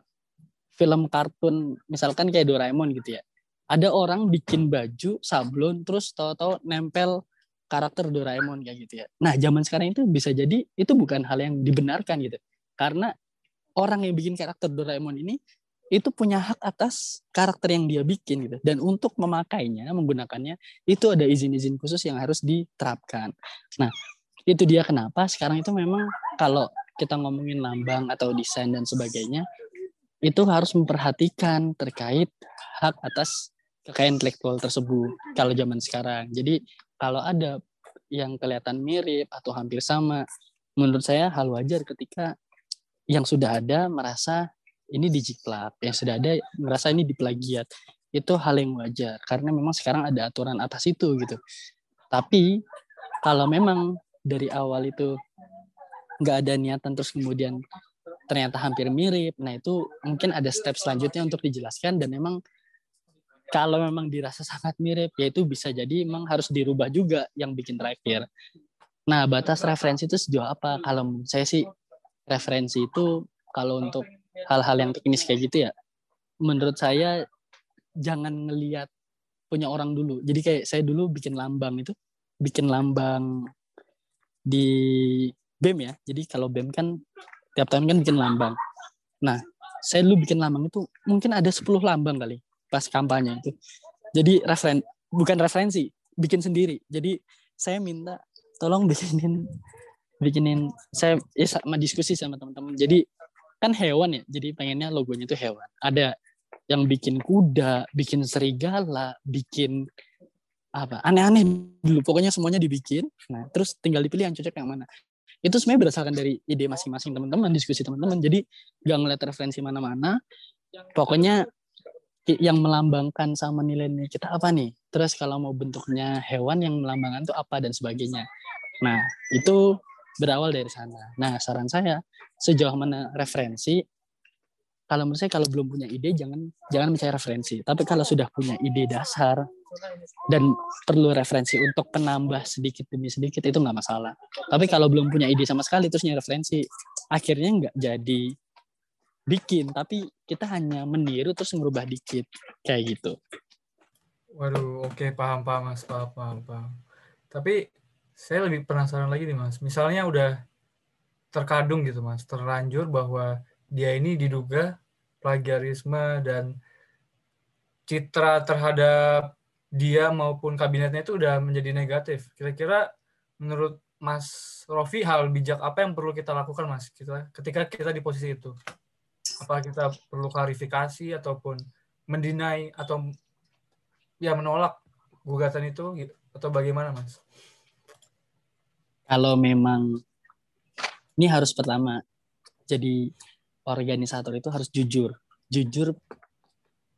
film kartun misalkan kayak Doraemon gitu ya. Ada orang bikin baju sablon terus tahu-tahu nempel karakter Doraemon kayak gitu ya. Nah, zaman sekarang itu bisa jadi itu bukan hal yang dibenarkan gitu. Karena orang yang bikin karakter Doraemon ini itu punya hak atas karakter yang dia bikin gitu. Dan untuk memakainya, menggunakannya itu ada izin-izin khusus yang harus diterapkan. Nah, itu dia kenapa sekarang itu memang kalau kita ngomongin lambang atau desain dan sebagainya itu harus memperhatikan terkait hak atas kekayaan intelektual tersebut kalau zaman sekarang. Jadi kalau ada yang kelihatan mirip atau hampir sama, menurut saya hal wajar ketika yang sudah ada merasa ini dijiplak, yang sudah ada merasa ini diplagiat. Itu hal yang wajar karena memang sekarang ada aturan atas itu gitu. Tapi kalau memang dari awal itu nggak ada niatan terus kemudian ternyata hampir mirip nah itu mungkin ada step selanjutnya untuk dijelaskan dan memang kalau memang dirasa sangat mirip ya itu bisa jadi memang harus dirubah juga yang bikin terakhir. Nah batas referensi itu sejauh apa? Kalau saya sih referensi itu kalau untuk hal-hal yang teknis kayak gitu ya menurut saya jangan ngelihat punya orang dulu. Jadi kayak saya dulu bikin lambang itu bikin lambang di BEM ya. Jadi kalau BEM kan tiap tahun kan bikin lambang. Nah saya dulu bikin lambang itu mungkin ada 10 lambang kali pas kampanye itu. Jadi referen bukan referensi bikin sendiri. Jadi saya minta tolong bikinin bikinin saya ya sama diskusi sama teman-teman. Jadi kan hewan ya jadi pengennya logonya itu hewan. Ada yang bikin kuda bikin serigala bikin apa aneh-aneh dulu. Pokoknya semuanya dibikin. Nah terus tinggal dipilih yang cocok yang mana. Itu sebenarnya berdasarkan dari ide masing-masing teman-teman diskusi teman-teman. Jadi gak ngeliat referensi mana-mana. Pokoknya yang melambangkan sama nilai-nilai kita apa nih terus kalau mau bentuknya hewan yang melambangkan itu apa dan sebagainya nah itu berawal dari sana nah saran saya sejauh mana referensi kalau menurut saya kalau belum punya ide jangan jangan mencari referensi. Tapi kalau sudah punya ide dasar dan perlu referensi untuk penambah sedikit demi sedikit itu nggak masalah. Tapi kalau belum punya ide sama sekali terus nyari referensi, akhirnya nggak jadi bikin. Tapi kita hanya meniru terus merubah dikit kayak gitu. Waduh, oke okay, paham paham mas, paham paham paham. Tapi saya lebih penasaran lagi nih mas. Misalnya udah terkadung gitu mas, terlanjur bahwa dia ini diduga plagiarisme dan citra terhadap dia maupun kabinetnya itu udah menjadi negatif. Kira-kira menurut Mas Rofi hal bijak apa yang perlu kita lakukan Mas kita ketika kita di posisi itu? Apa kita perlu klarifikasi ataupun mendinai atau ya menolak gugatan itu atau bagaimana Mas? Kalau memang ini harus pertama jadi organisator itu harus jujur. Jujur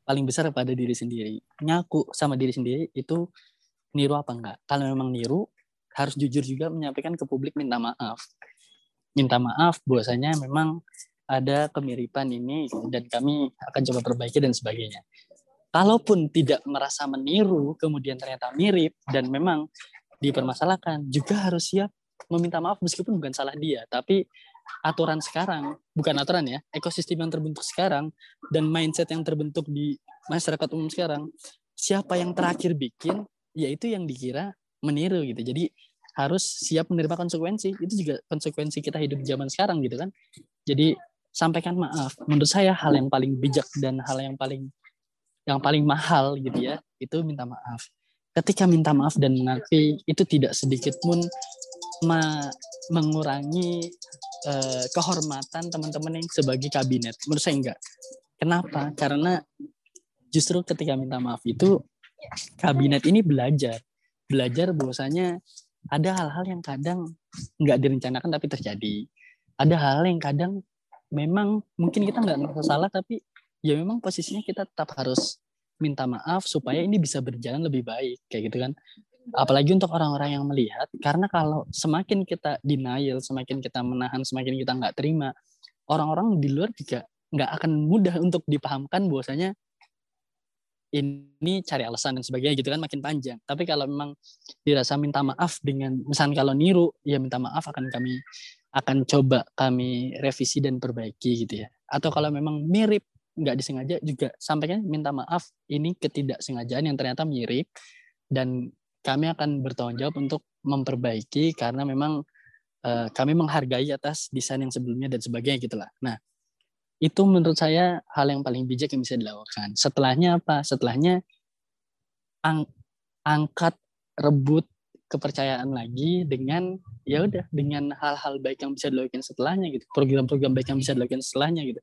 paling besar pada diri sendiri. Ngaku sama diri sendiri itu niru apa enggak. Kalau memang niru, harus jujur juga menyampaikan ke publik minta maaf. Minta maaf bahwasanya memang ada kemiripan ini dan kami akan coba perbaiki dan sebagainya. Kalaupun tidak merasa meniru, kemudian ternyata mirip dan memang dipermasalahkan, juga harus siap meminta maaf meskipun bukan salah dia, tapi aturan sekarang, bukan aturan ya, ekosistem yang terbentuk sekarang dan mindset yang terbentuk di masyarakat umum sekarang, siapa yang terakhir bikin, yaitu yang dikira meniru gitu. Jadi harus siap menerima konsekuensi. Itu juga konsekuensi kita hidup zaman sekarang gitu kan. Jadi sampaikan maaf. Menurut saya hal yang paling bijak dan hal yang paling yang paling mahal gitu ya, itu minta maaf. Ketika minta maaf dan mengakui itu tidak sedikit pun mengurangi uh, kehormatan teman-teman yang sebagai kabinet. Menurut saya enggak. Kenapa? Karena justru ketika minta maaf itu kabinet ini belajar. Belajar bahwasanya ada hal-hal yang kadang nggak direncanakan tapi terjadi. Ada -hal yang kadang memang mungkin kita nggak merasa salah tapi ya memang posisinya kita tetap harus minta maaf supaya ini bisa berjalan lebih baik kayak gitu kan. Apalagi untuk orang-orang yang melihat karena kalau semakin kita denial semakin kita menahan semakin kita nggak terima orang-orang di luar juga nggak akan mudah untuk dipahamkan bahwasanya ini cari alasan dan sebagainya gitu kan makin panjang. Tapi kalau memang dirasa minta maaf dengan misalnya kalau niru ya minta maaf akan kami akan coba kami revisi dan perbaiki gitu ya atau kalau memang mirip nggak disengaja juga sampaikan minta maaf ini ketidaksengajaan yang ternyata mirip dan kami akan bertanggung jawab untuk memperbaiki karena memang uh, kami menghargai atas desain yang sebelumnya dan sebagainya gitulah. Nah, itu menurut saya hal yang paling bijak yang bisa dilakukan. Setelahnya apa? Setelahnya ang angkat rebut kepercayaan lagi dengan ya udah dengan hal-hal baik yang bisa dilakukan setelahnya gitu. Program-program baik yang bisa dilakukan setelahnya gitu.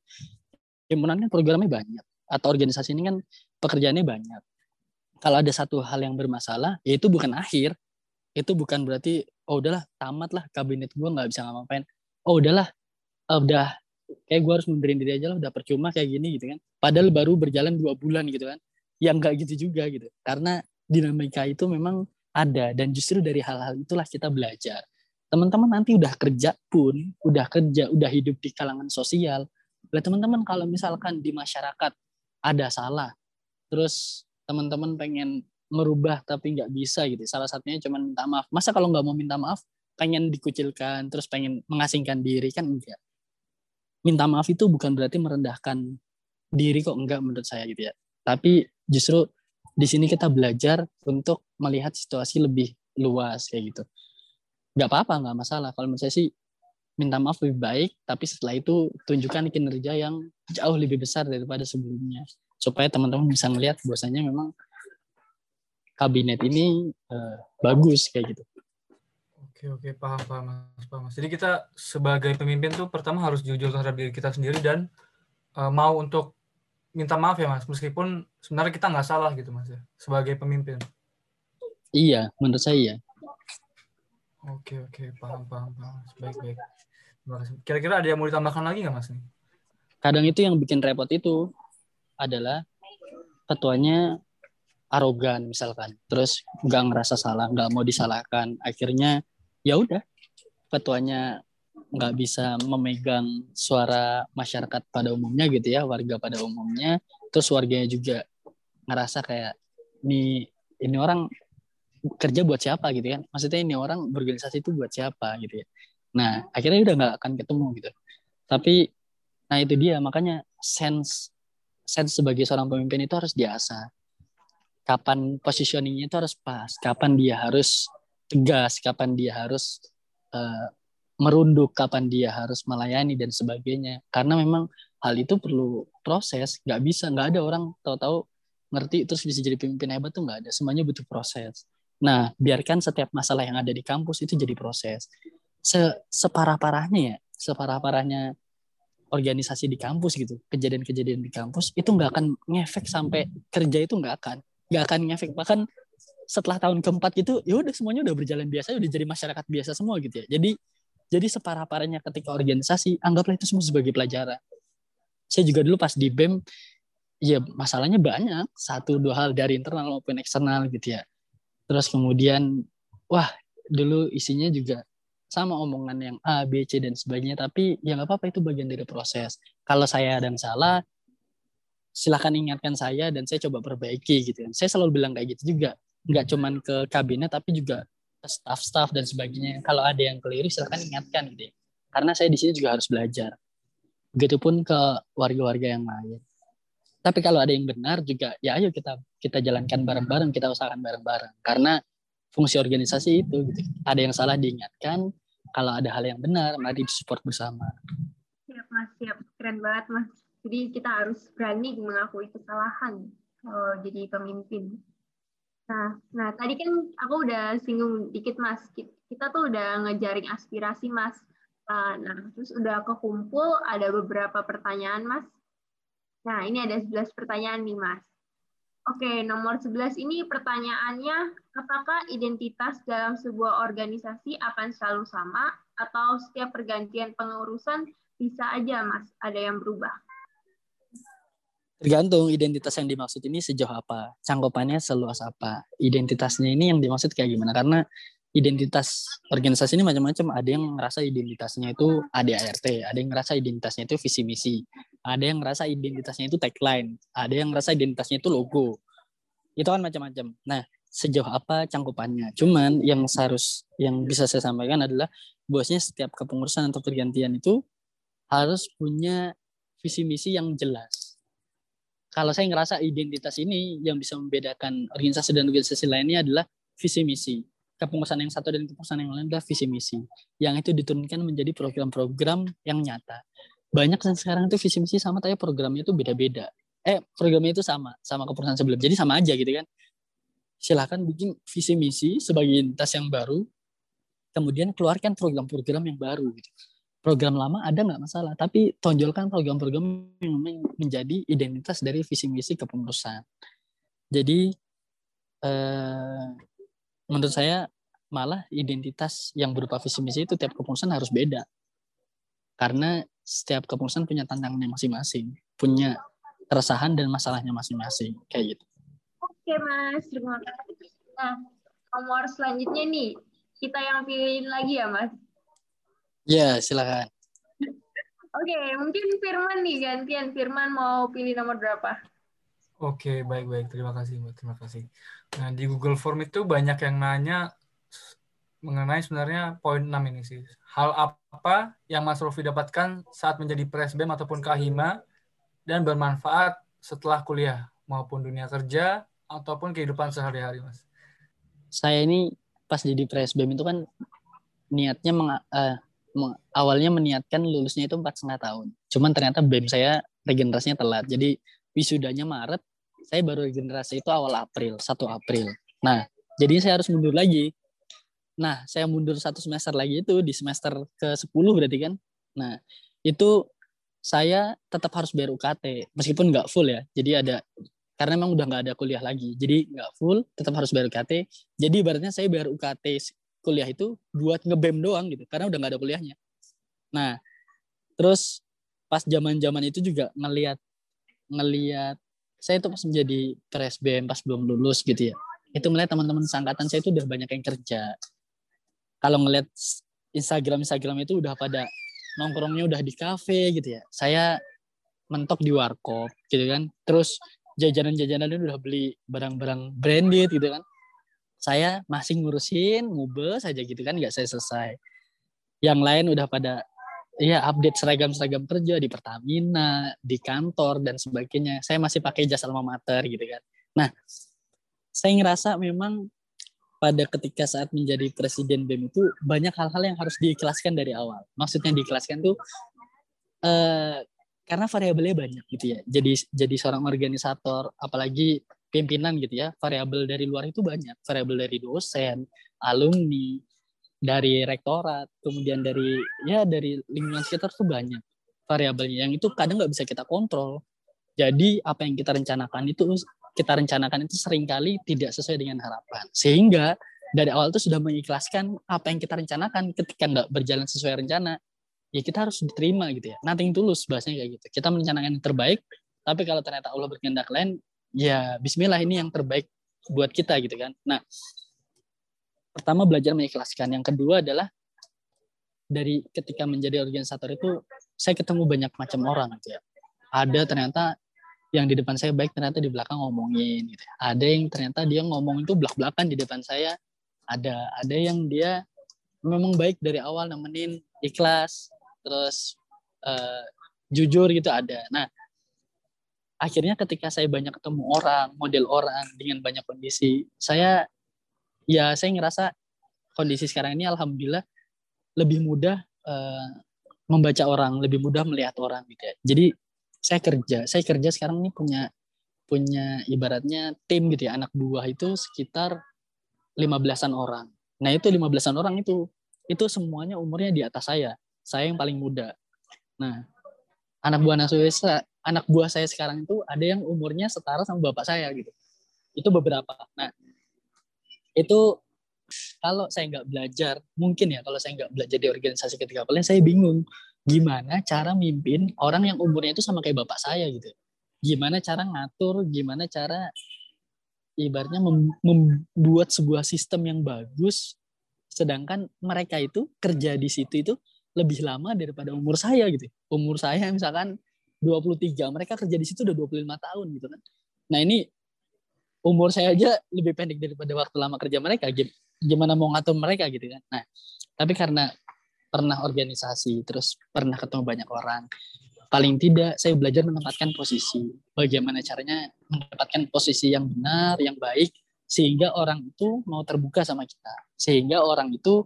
Himpunan kan programnya banyak atau organisasi ini kan pekerjaannya banyak kalau ada satu hal yang bermasalah, ya itu bukan akhir. Itu bukan berarti, oh udahlah, tamat lah kabinet gue nggak bisa ngapain. Oh udahlah, uh, udah kayak gue harus mundurin diri aja lah, udah percuma kayak gini gitu kan. Padahal baru berjalan dua bulan gitu kan. Yang nggak gitu juga gitu. Karena dinamika itu memang ada dan justru dari hal-hal itulah kita belajar. teman-teman nanti udah kerja pun, udah kerja, udah hidup di kalangan sosial. Lah teman-teman kalau misalkan di masyarakat ada salah, terus teman-teman pengen merubah tapi nggak bisa gitu. Salah satunya cuma minta maaf. Masa kalau nggak mau minta maaf, pengen dikucilkan, terus pengen mengasingkan diri kan enggak. Minta maaf itu bukan berarti merendahkan diri kok enggak menurut saya gitu ya. Tapi justru di sini kita belajar untuk melihat situasi lebih luas kayak gitu nggak apa-apa nggak masalah kalau menurut saya sih minta maaf lebih baik tapi setelah itu tunjukkan kinerja yang jauh lebih besar daripada sebelumnya supaya teman-teman bisa melihat bahwasanya memang kabinet ini uh, bagus kayak gitu. Oke oke paham paham mas paham. Jadi kita sebagai pemimpin tuh pertama harus jujur terhadap diri kita sendiri dan uh, mau untuk minta maaf ya mas meskipun sebenarnya kita nggak salah gitu mas ya sebagai pemimpin. Iya menurut saya iya. Oke oke paham paham paham baik baik. Terima kasih. Kira-kira ada yang mau ditambahkan lagi nggak mas nih? Kadang itu yang bikin repot itu adalah ketuanya arogan misalkan, terus nggak ngerasa salah, nggak mau disalahkan, akhirnya ya udah ketuanya nggak bisa memegang suara masyarakat pada umumnya gitu ya, warga pada umumnya, terus warganya juga ngerasa kayak ini ini orang kerja buat siapa? gitu kan. Maksudnya ini orang berorganisasi itu buat siapa gitu ya. Nah akhirnya udah nggak akan ketemu gitu. Tapi nah itu dia. Makanya sense sense sebagai seorang pemimpin itu harus diasah. Kapan positioningnya itu harus pas. Kapan dia harus tegas. Kapan dia harus uh, merunduk kapan dia harus melayani dan sebagainya karena memang hal itu perlu proses nggak bisa nggak ada orang tahu-tahu ngerti terus bisa jadi pemimpin hebat tuh nggak ada semuanya butuh proses Nah, biarkan setiap masalah yang ada di kampus itu jadi proses. Se separah-parahnya ya, separah-parahnya organisasi di kampus gitu, kejadian-kejadian di kampus itu nggak akan ngefek sampai kerja itu nggak akan, nggak akan ngefek. Bahkan setelah tahun keempat gitu, ya udah semuanya udah berjalan biasa, udah jadi masyarakat biasa semua gitu ya. Jadi jadi separah-parahnya ketika organisasi, anggaplah itu semua sebagai pelajaran. Saya juga dulu pas di BEM, ya masalahnya banyak, satu dua hal dari internal maupun eksternal gitu ya. Terus kemudian wah dulu isinya juga sama omongan yang A, B, C dan sebagainya tapi ya nggak apa-apa itu bagian dari proses. Kalau saya ada yang salah silahkan ingatkan saya dan saya coba perbaiki gitu kan. Saya selalu bilang kayak gitu juga. Nggak cuman ke kabinet tapi juga staff-staff dan sebagainya. Kalau ada yang keliru silahkan ingatkan gitu ya. karena saya di sini juga harus belajar. Begitupun ke warga-warga yang lain. Tapi kalau ada yang benar juga ya ayo kita kita jalankan bareng-bareng kita usahakan bareng-bareng. Karena fungsi organisasi itu gitu. ada yang salah diingatkan kalau ada hal yang benar mari disupport bersama. Siap mas. Siap. Keren banget mas. Jadi kita harus berani mengakui kesalahan kalau jadi pemimpin nah nah tadi kan aku udah singgung dikit mas kita tuh udah ngejaring aspirasi mas nah terus udah kekumpul ada beberapa pertanyaan mas Nah, ini ada 11 pertanyaan nih, Mas. Oke, nomor 11 ini pertanyaannya, apakah identitas dalam sebuah organisasi akan selalu sama atau setiap pergantian pengurusan bisa aja, Mas, ada yang berubah? Tergantung identitas yang dimaksud ini sejauh apa, cangkupannya seluas apa. Identitasnya ini yang dimaksud kayak gimana? Karena identitas organisasi ini macam-macam. Ada yang ngerasa identitasnya itu ADART, ada yang ngerasa identitasnya itu visi misi, ada yang ngerasa identitasnya itu tagline, ada yang ngerasa identitasnya itu logo. Itu kan macam-macam. Nah, sejauh apa cangkupannya? Cuman yang seharus yang bisa saya sampaikan adalah bosnya setiap kepengurusan atau pergantian itu harus punya visi misi yang jelas. Kalau saya ngerasa identitas ini yang bisa membedakan organisasi dan organisasi lainnya adalah visi misi. Kepengurusan yang satu dan kepengurusan yang lain adalah visi misi. Yang itu diturunkan menjadi program-program yang nyata. Banyak yang sekarang itu visi misi sama tapi programnya itu beda-beda. Eh programnya itu sama sama keputusan sebelum. Jadi sama aja gitu kan. Silahkan bikin visi misi sebagai identitas yang baru kemudian keluarkan program-program yang baru gitu program lama ada nggak masalah tapi tonjolkan program-program yang menjadi identitas dari visi misi kepengurusan jadi eh, menurut saya malah identitas yang berupa visi misi itu tiap kepengurusan harus beda karena setiap kepengurusan punya tantangannya masing-masing, punya keresahan dan masalahnya masing-masing, kayak gitu. Oke mas, terima kasih. Nah, nomor selanjutnya nih, kita yang pilih lagi ya, Mas? Ya, silakan. Oke, mungkin Firman nih gantian. Firman mau pilih nomor berapa? Oke, baik-baik. Terima kasih, Mbak. Terima kasih. Nah, di Google Form itu banyak yang nanya mengenai sebenarnya poin 6 ini sih. Hal apa yang Mas Rofi dapatkan saat menjadi presbem ataupun kahima dan bermanfaat setelah kuliah maupun dunia kerja ataupun kehidupan sehari-hari, Mas? Saya ini pas jadi presbem itu kan niatnya meng, uh, meng, awalnya meniatkan lulusnya itu empat setengah tahun. Cuman ternyata BEM saya regenerasinya telat. Jadi wisudanya Maret, saya baru regenerasi itu awal April, 1 April. Nah, jadi saya harus mundur lagi. Nah, saya mundur satu semester lagi itu di semester ke-10 berarti kan. Nah, itu saya tetap harus bayar UKT meskipun nggak full ya. Jadi ada karena memang udah nggak ada kuliah lagi. Jadi nggak full, tetap harus bayar UKT. Jadi ibaratnya saya bayar UKT kuliah itu buat ngebem doang gitu, karena udah nggak ada kuliahnya. Nah, terus pas zaman-zaman itu juga ngelihat ngelihat saya itu pas menjadi PSBM pas belum lulus gitu ya. Itu melihat teman-teman seangkatan saya itu udah banyak yang kerja. Kalau ngelihat Instagram Instagram itu udah pada nongkrongnya udah di kafe gitu ya. Saya mentok di warkop gitu kan. Terus jajanan-jajanan udah beli barang-barang branded gitu kan. Saya masih ngurusin ngubes saja gitu kan nggak saya selesai. Yang lain udah pada ya update seragam-seragam kerja di Pertamina, di kantor dan sebagainya. Saya masih pakai jasa alma mater gitu kan. Nah, saya ngerasa memang pada ketika saat menjadi presiden BEM itu banyak hal-hal yang harus diikhlaskan dari awal. Maksudnya diikhlaskan tuh eh, karena variabelnya banyak gitu ya. Jadi jadi seorang organisator, apalagi pimpinan gitu ya, variabel dari luar itu banyak. Variabel dari dosen, alumni, dari rektorat, kemudian dari ya dari lingkungan sekitar tuh banyak variabelnya yang itu kadang nggak bisa kita kontrol. Jadi apa yang kita rencanakan itu kita rencanakan itu sering kali tidak sesuai dengan harapan. Sehingga dari awal itu sudah mengikhlaskan apa yang kita rencanakan ketika nggak berjalan sesuai rencana, ya kita harus diterima gitu ya. Nanti tulus bahasanya kayak gitu. Kita merencanakan yang terbaik, tapi kalau ternyata Allah berkehendak lain, ya bismillah ini yang terbaik buat kita gitu kan. Nah, pertama belajar mengikhlaskan yang kedua adalah dari ketika menjadi organisator itu saya ketemu banyak macam orang gitu ya ada ternyata yang di depan saya baik ternyata di belakang ngomongin gitu ya. ada yang ternyata dia ngomong itu belak belakan di depan saya ada ada yang dia memang baik dari awal nemenin ikhlas terus uh, jujur gitu ada nah akhirnya ketika saya banyak ketemu orang model orang dengan banyak kondisi saya ya saya ngerasa kondisi sekarang ini alhamdulillah lebih mudah uh, membaca orang, lebih mudah melihat orang gitu ya. Jadi saya kerja, saya kerja sekarang ini punya punya ibaratnya tim gitu ya, anak buah itu sekitar 15-an orang. Nah, itu 15-an orang itu itu semuanya umurnya di atas saya. Saya yang paling muda. Nah, anak buah saya, anak buah saya sekarang itu ada yang umurnya setara sama bapak saya gitu. Itu beberapa. Nah, itu kalau saya nggak belajar mungkin ya kalau saya nggak belajar di organisasi ketika kalian saya bingung gimana cara mimpin orang yang umurnya itu sama kayak bapak saya gitu gimana cara ngatur gimana cara ibaratnya membuat sebuah sistem yang bagus sedangkan mereka itu kerja di situ itu lebih lama daripada umur saya gitu umur saya misalkan 23 mereka kerja di situ udah 25 tahun gitu kan. Nah ini umur saya aja lebih pendek daripada waktu lama kerja mereka gimana mau ngatur mereka gitu kan. Nah tapi karena pernah organisasi terus pernah ketemu banyak orang paling tidak saya belajar menempatkan posisi. Bagaimana caranya mendapatkan posisi yang benar yang baik sehingga orang itu mau terbuka sama kita. Sehingga orang itu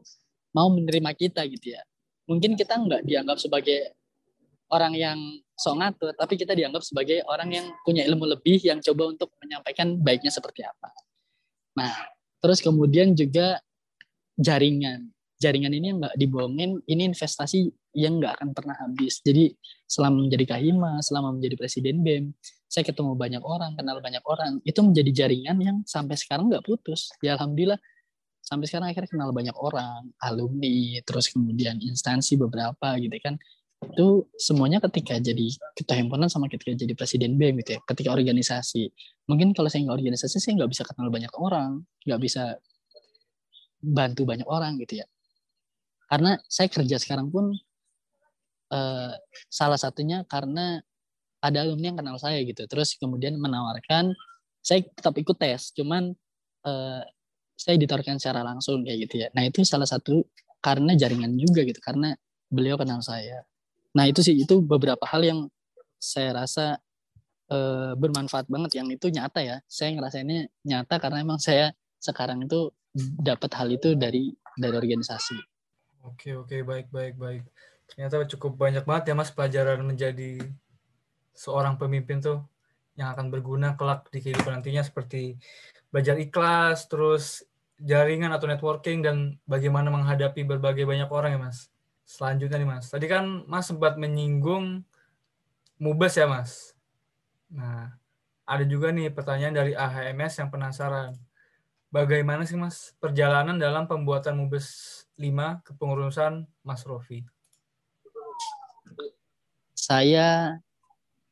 mau menerima kita gitu ya. Mungkin kita nggak dianggap sebagai orang yang sok ngatur, tapi kita dianggap sebagai orang yang punya ilmu lebih yang coba untuk menyampaikan baiknya seperti apa. Nah, terus kemudian juga jaringan. Jaringan ini yang nggak dibohongin, ini investasi yang nggak akan pernah habis. Jadi selama menjadi kahima, selama menjadi presiden BEM, saya ketemu banyak orang, kenal banyak orang. Itu menjadi jaringan yang sampai sekarang nggak putus. Ya alhamdulillah sampai sekarang akhirnya kenal banyak orang, alumni, terus kemudian instansi beberapa gitu kan itu semuanya ketika jadi ketua himpunan sama ketika jadi presiden BEM gitu ya ketika organisasi. Mungkin kalau saya nggak organisasi saya nggak bisa kenal banyak orang nggak bisa bantu banyak orang gitu ya. Karena saya kerja sekarang pun uh, salah satunya karena ada alumni yang kenal saya gitu. Terus kemudian menawarkan saya tetap ikut tes cuman uh, saya ditawarkan secara langsung kayak gitu ya. Nah itu salah satu karena jaringan juga gitu karena beliau kenal saya nah itu sih itu beberapa hal yang saya rasa uh, bermanfaat banget yang itu nyata ya. Saya ngerasainnya nyata karena emang saya sekarang itu dapat hal itu dari dari organisasi. Oke oke. Baik baik baik. Ternyata cukup banyak banget ya mas pelajaran menjadi seorang pemimpin tuh yang akan berguna kelak di kehidupan nantinya seperti belajar ikhlas, terus jaringan atau networking dan bagaimana menghadapi berbagai banyak orang ya mas. Selanjutnya nih mas, tadi kan mas sempat menyinggung mubes ya mas. Nah, ada juga nih pertanyaan dari AHMS yang penasaran. Bagaimana sih mas perjalanan dalam pembuatan mubes 5 kepengurusan Mas Rofi? Saya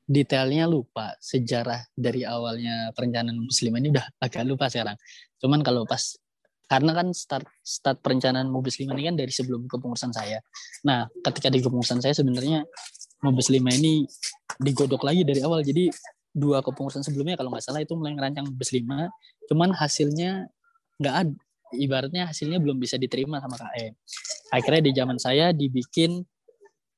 detailnya lupa sejarah dari awalnya perencanaan muslim ini udah agak lupa sekarang. Cuman kalau pas karena kan start start perencanaan Mubes 5 ini kan dari sebelum kepengurusan saya. Nah, ketika di kepengurusan saya sebenarnya Mubes 5 ini digodok lagi dari awal. Jadi dua kepengurusan sebelumnya kalau nggak salah itu mulai ngerancang Mubes 5, cuman hasilnya nggak ada ibaratnya hasilnya belum bisa diterima sama KM. Akhirnya di zaman saya dibikin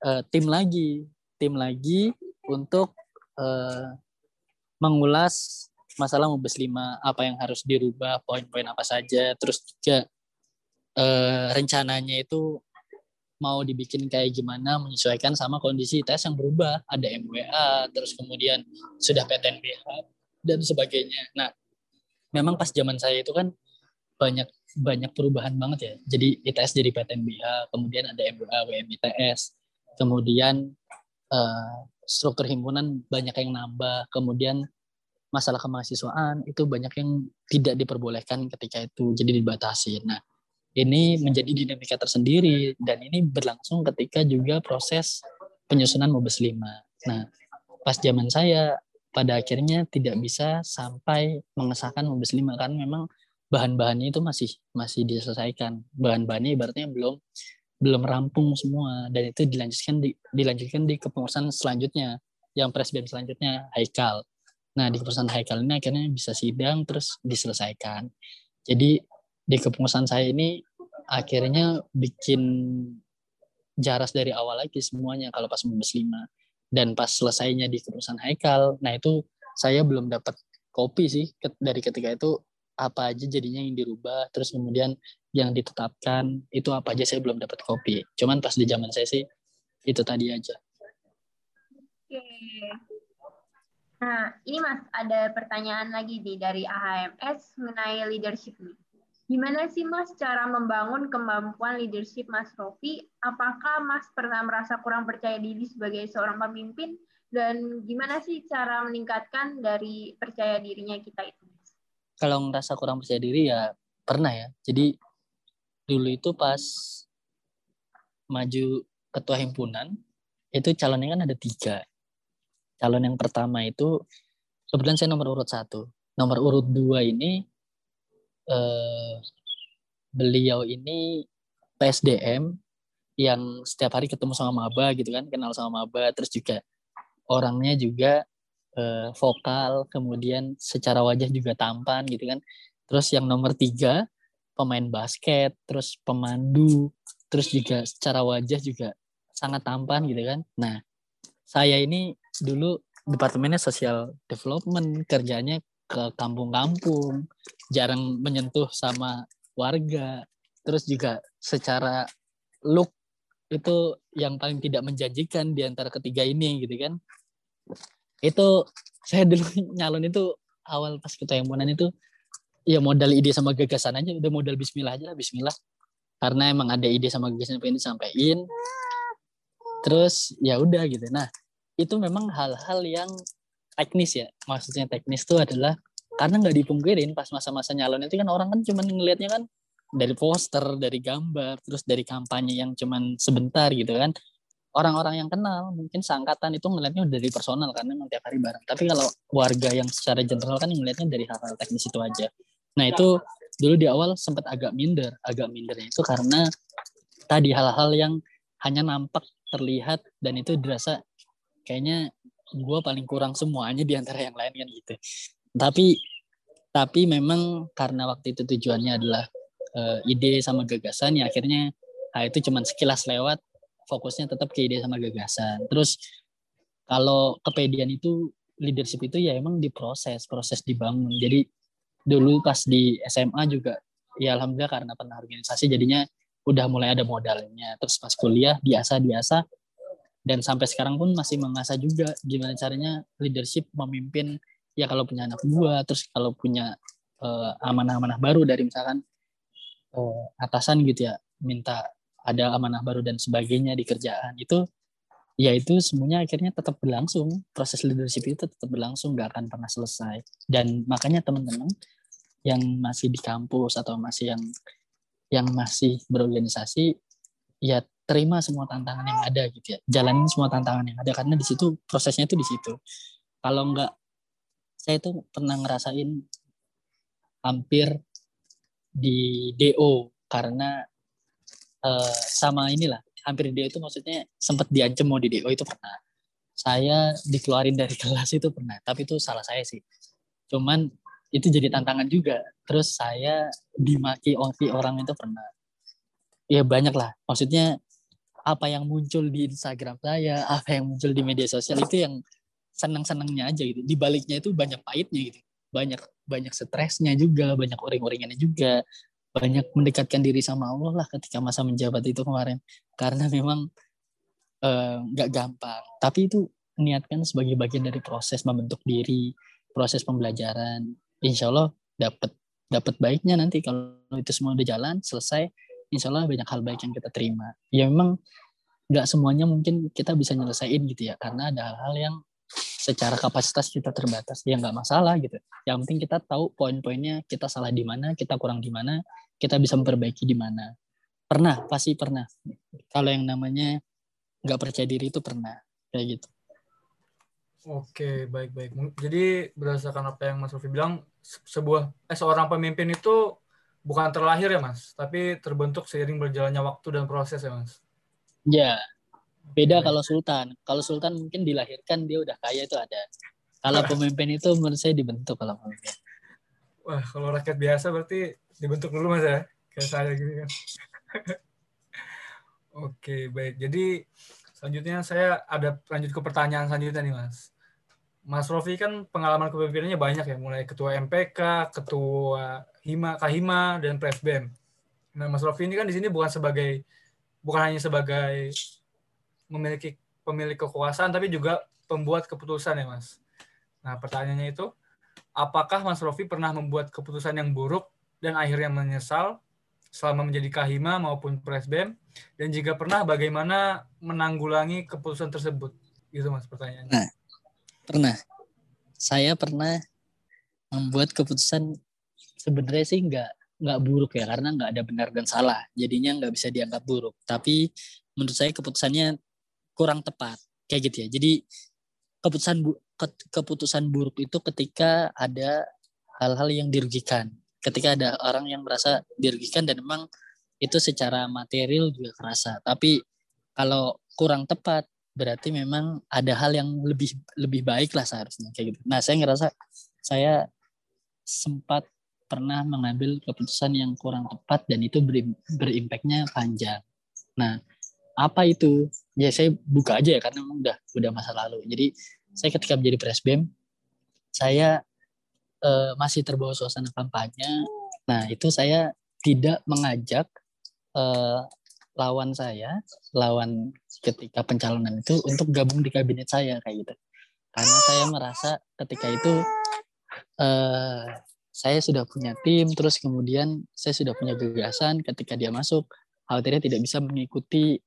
uh, tim lagi, tim lagi untuk uh, mengulas masalah Mubes 5, apa yang harus dirubah, poin-poin apa saja, terus juga uh, rencananya itu mau dibikin kayak gimana menyesuaikan sama kondisi tes yang berubah, ada MWA, terus kemudian sudah PTNBH dan sebagainya. Nah, memang pas zaman saya itu kan banyak banyak perubahan banget ya. Jadi ITS jadi PTNBH, kemudian ada MWA, WMITS, kemudian uh, struktur himpunan banyak yang nambah, kemudian masalah kemahasiswaan itu banyak yang tidak diperbolehkan ketika itu, jadi dibatasi. Nah, ini menjadi dinamika tersendiri dan ini berlangsung ketika juga proses penyusunan Mabes 5. Nah, pas zaman saya pada akhirnya tidak bisa sampai mengesahkan Mabes 5 kan memang bahan-bahannya itu masih masih diselesaikan. Bahan-bahannya ibaratnya belum belum rampung semua dan itu dilanjutkan di, dilanjutkan di kepengurusan selanjutnya yang presiden selanjutnya Haikal. Nah di kepengurusan Haikal ini akhirnya bisa sidang terus diselesaikan. Jadi di kepengurusan saya ini akhirnya bikin jaras dari awal lagi semuanya kalau pas Mabes 5 dan pas selesainya di kepengurusan Haikal. Nah itu saya belum dapat kopi sih dari ketika itu apa aja jadinya yang dirubah terus kemudian yang ditetapkan itu apa aja saya belum dapat kopi cuman pas di zaman saya sih itu tadi aja nah ini mas ada pertanyaan lagi nih dari AHMS mengenai leadership nih gimana sih mas cara membangun kemampuan leadership mas Rofi apakah mas pernah merasa kurang percaya diri sebagai seorang pemimpin dan gimana sih cara meningkatkan dari percaya dirinya kita itu kalau ngerasa kurang percaya diri ya pernah ya. Jadi dulu itu pas maju ketua himpunan itu calonnya kan ada tiga. Calon yang pertama itu kebetulan saya nomor urut satu. Nomor urut dua ini eh, beliau ini PSDM yang setiap hari ketemu sama maba gitu kan, kenal sama maba, terus juga orangnya juga uh, vokal, kemudian secara wajah juga tampan gitu kan. Terus yang nomor tiga pemain basket, terus pemandu, terus juga secara wajah juga sangat tampan gitu kan. Nah, saya ini dulu departemennya social development, kerjanya ke kampung-kampung, jarang menyentuh sama warga. Terus juga secara look itu yang paling tidak menjanjikan di antara ketiga ini gitu kan. Itu saya dulu nyalon itu awal pas kita himpunan itu ya modal ide sama gagasan aja. Udah modal Bismillah aja lah Bismillah. Karena emang ada ide sama gagasan pengen disampaikan. Terus ya udah gitu. Nah itu memang hal-hal yang teknis ya. Maksudnya teknis itu adalah karena nggak dipungkirin pas masa-masa nyalon itu kan orang kan cuma ngelihatnya kan dari poster dari gambar terus dari kampanye yang cuman sebentar gitu kan. Orang-orang yang kenal mungkin seangkatan itu ngelihatnya dari personal karena memang tiap hari bareng. Tapi kalau warga yang secara general kan ngelihatnya dari hal-hal teknis itu aja. Nah itu dulu di awal sempat agak minder. Agak mindernya itu karena tadi hal-hal yang hanya nampak terlihat dan itu dirasa kayaknya gue paling kurang semuanya di antara yang lain kan gitu. Tapi tapi memang karena waktu itu tujuannya adalah uh, ide sama gagasan ya akhirnya nah itu cuman sekilas lewat fokusnya tetap ke ide sama gagasan. Terus kalau kepedean itu leadership itu ya emang diproses proses dibangun. Jadi dulu pas di SMA juga ya alhamdulillah karena pernah organisasi jadinya udah mulai ada modalnya. Terus pas kuliah biasa biasa dan sampai sekarang pun masih mengasah juga gimana caranya leadership memimpin ya kalau punya anak buah terus kalau punya uh, amanah-amanah baru dari misalkan uh, atasan gitu ya minta ada amanah baru dan sebagainya di kerjaan itu ya itu semuanya akhirnya tetap berlangsung. Proses leadership itu tetap berlangsung nggak akan pernah selesai. Dan makanya teman-teman yang masih di kampus atau masih yang yang masih berorganisasi ya terima semua tantangan yang ada gitu ya jalanin semua tantangan yang ada karena di situ prosesnya itu di situ kalau nggak saya itu pernah ngerasain hampir di DO karena uh, sama inilah hampir di DO itu maksudnya sempat diancam mau di DO itu pernah. Saya dikeluarin dari kelas itu pernah, tapi itu salah saya sih. Cuman itu jadi tantangan juga. Terus saya dimaki oleh orang itu pernah. Ya banyak lah. Maksudnya apa yang muncul di Instagram saya, apa yang muncul di media sosial itu yang senang-senangnya aja gitu. Di baliknya itu banyak pahitnya gitu. Banyak banyak stresnya juga, banyak uring-uringannya juga banyak mendekatkan diri sama Allah lah ketika masa menjabat itu kemarin karena memang eh, nggak gampang tapi itu niatkan sebagai bagian dari proses membentuk diri proses pembelajaran insya Allah dapat dapat baiknya nanti kalau itu semua udah jalan selesai insya Allah banyak hal baik yang kita terima. Ya memang nggak semuanya mungkin kita bisa nyelesain gitu ya karena ada hal-hal yang secara kapasitas kita terbatas. Ya nggak masalah gitu. Yang penting kita tahu poin-poinnya kita salah di mana kita kurang di mana kita bisa memperbaiki di mana. Pernah pasti pernah. Kalau yang namanya nggak percaya diri itu pernah kayak gitu. Oke, baik-baik. Jadi berdasarkan apa yang Mas Rofi bilang, sebuah eh, seorang pemimpin itu bukan terlahir ya Mas, tapi terbentuk seiring berjalannya waktu dan proses ya Mas. Ya, Beda kalau Sultan. Kalau Sultan mungkin dilahirkan dia udah kaya itu ada. Kalau pemimpin itu menurut saya dibentuk kalau pemimpin. Wah, kalau rakyat biasa berarti dibentuk dulu mas ya, kayak saya gitu kan. Oke, baik. Jadi selanjutnya saya ada lanjut ke pertanyaan selanjutnya nih mas. Mas Rofi kan pengalaman kepemimpinannya banyak ya, mulai ketua MPK, ketua Hima, Kahima, dan Presbem. Nah, Mas Rofi ini kan di sini bukan sebagai bukan hanya sebagai memiliki pemilik kekuasaan tapi juga pembuat keputusan ya Mas. Nah pertanyaannya itu, apakah Mas Rofi pernah membuat keputusan yang buruk dan akhirnya menyesal selama menjadi kahima maupun presbem dan jika pernah bagaimana menanggulangi keputusan tersebut? Itu Mas pertanyaannya. Nah, pernah. Saya pernah membuat keputusan sebenarnya sih nggak nggak buruk ya karena nggak ada benar dan salah. Jadinya nggak bisa dianggap buruk. Tapi menurut saya keputusannya kurang tepat. Kayak gitu ya. Jadi keputusan bu, ke, keputusan buruk itu ketika ada hal-hal yang dirugikan. Ketika ada orang yang merasa dirugikan dan memang itu secara material juga kerasa. Tapi kalau kurang tepat berarti memang ada hal yang lebih lebih baik lah seharusnya kayak gitu. Nah saya ngerasa saya sempat pernah mengambil keputusan yang kurang tepat dan itu berimpaknya panjang. Nah apa itu ya saya buka aja ya karena memang udah udah masa lalu jadi saya ketika menjadi presbem saya uh, masih terbawa suasana kampanye nah itu saya tidak mengajak uh, lawan saya lawan ketika pencalonan itu untuk gabung di kabinet saya kayak gitu karena saya merasa ketika itu uh, saya sudah punya tim terus kemudian saya sudah punya gagasan ketika dia masuk khawatirnya tidak bisa mengikuti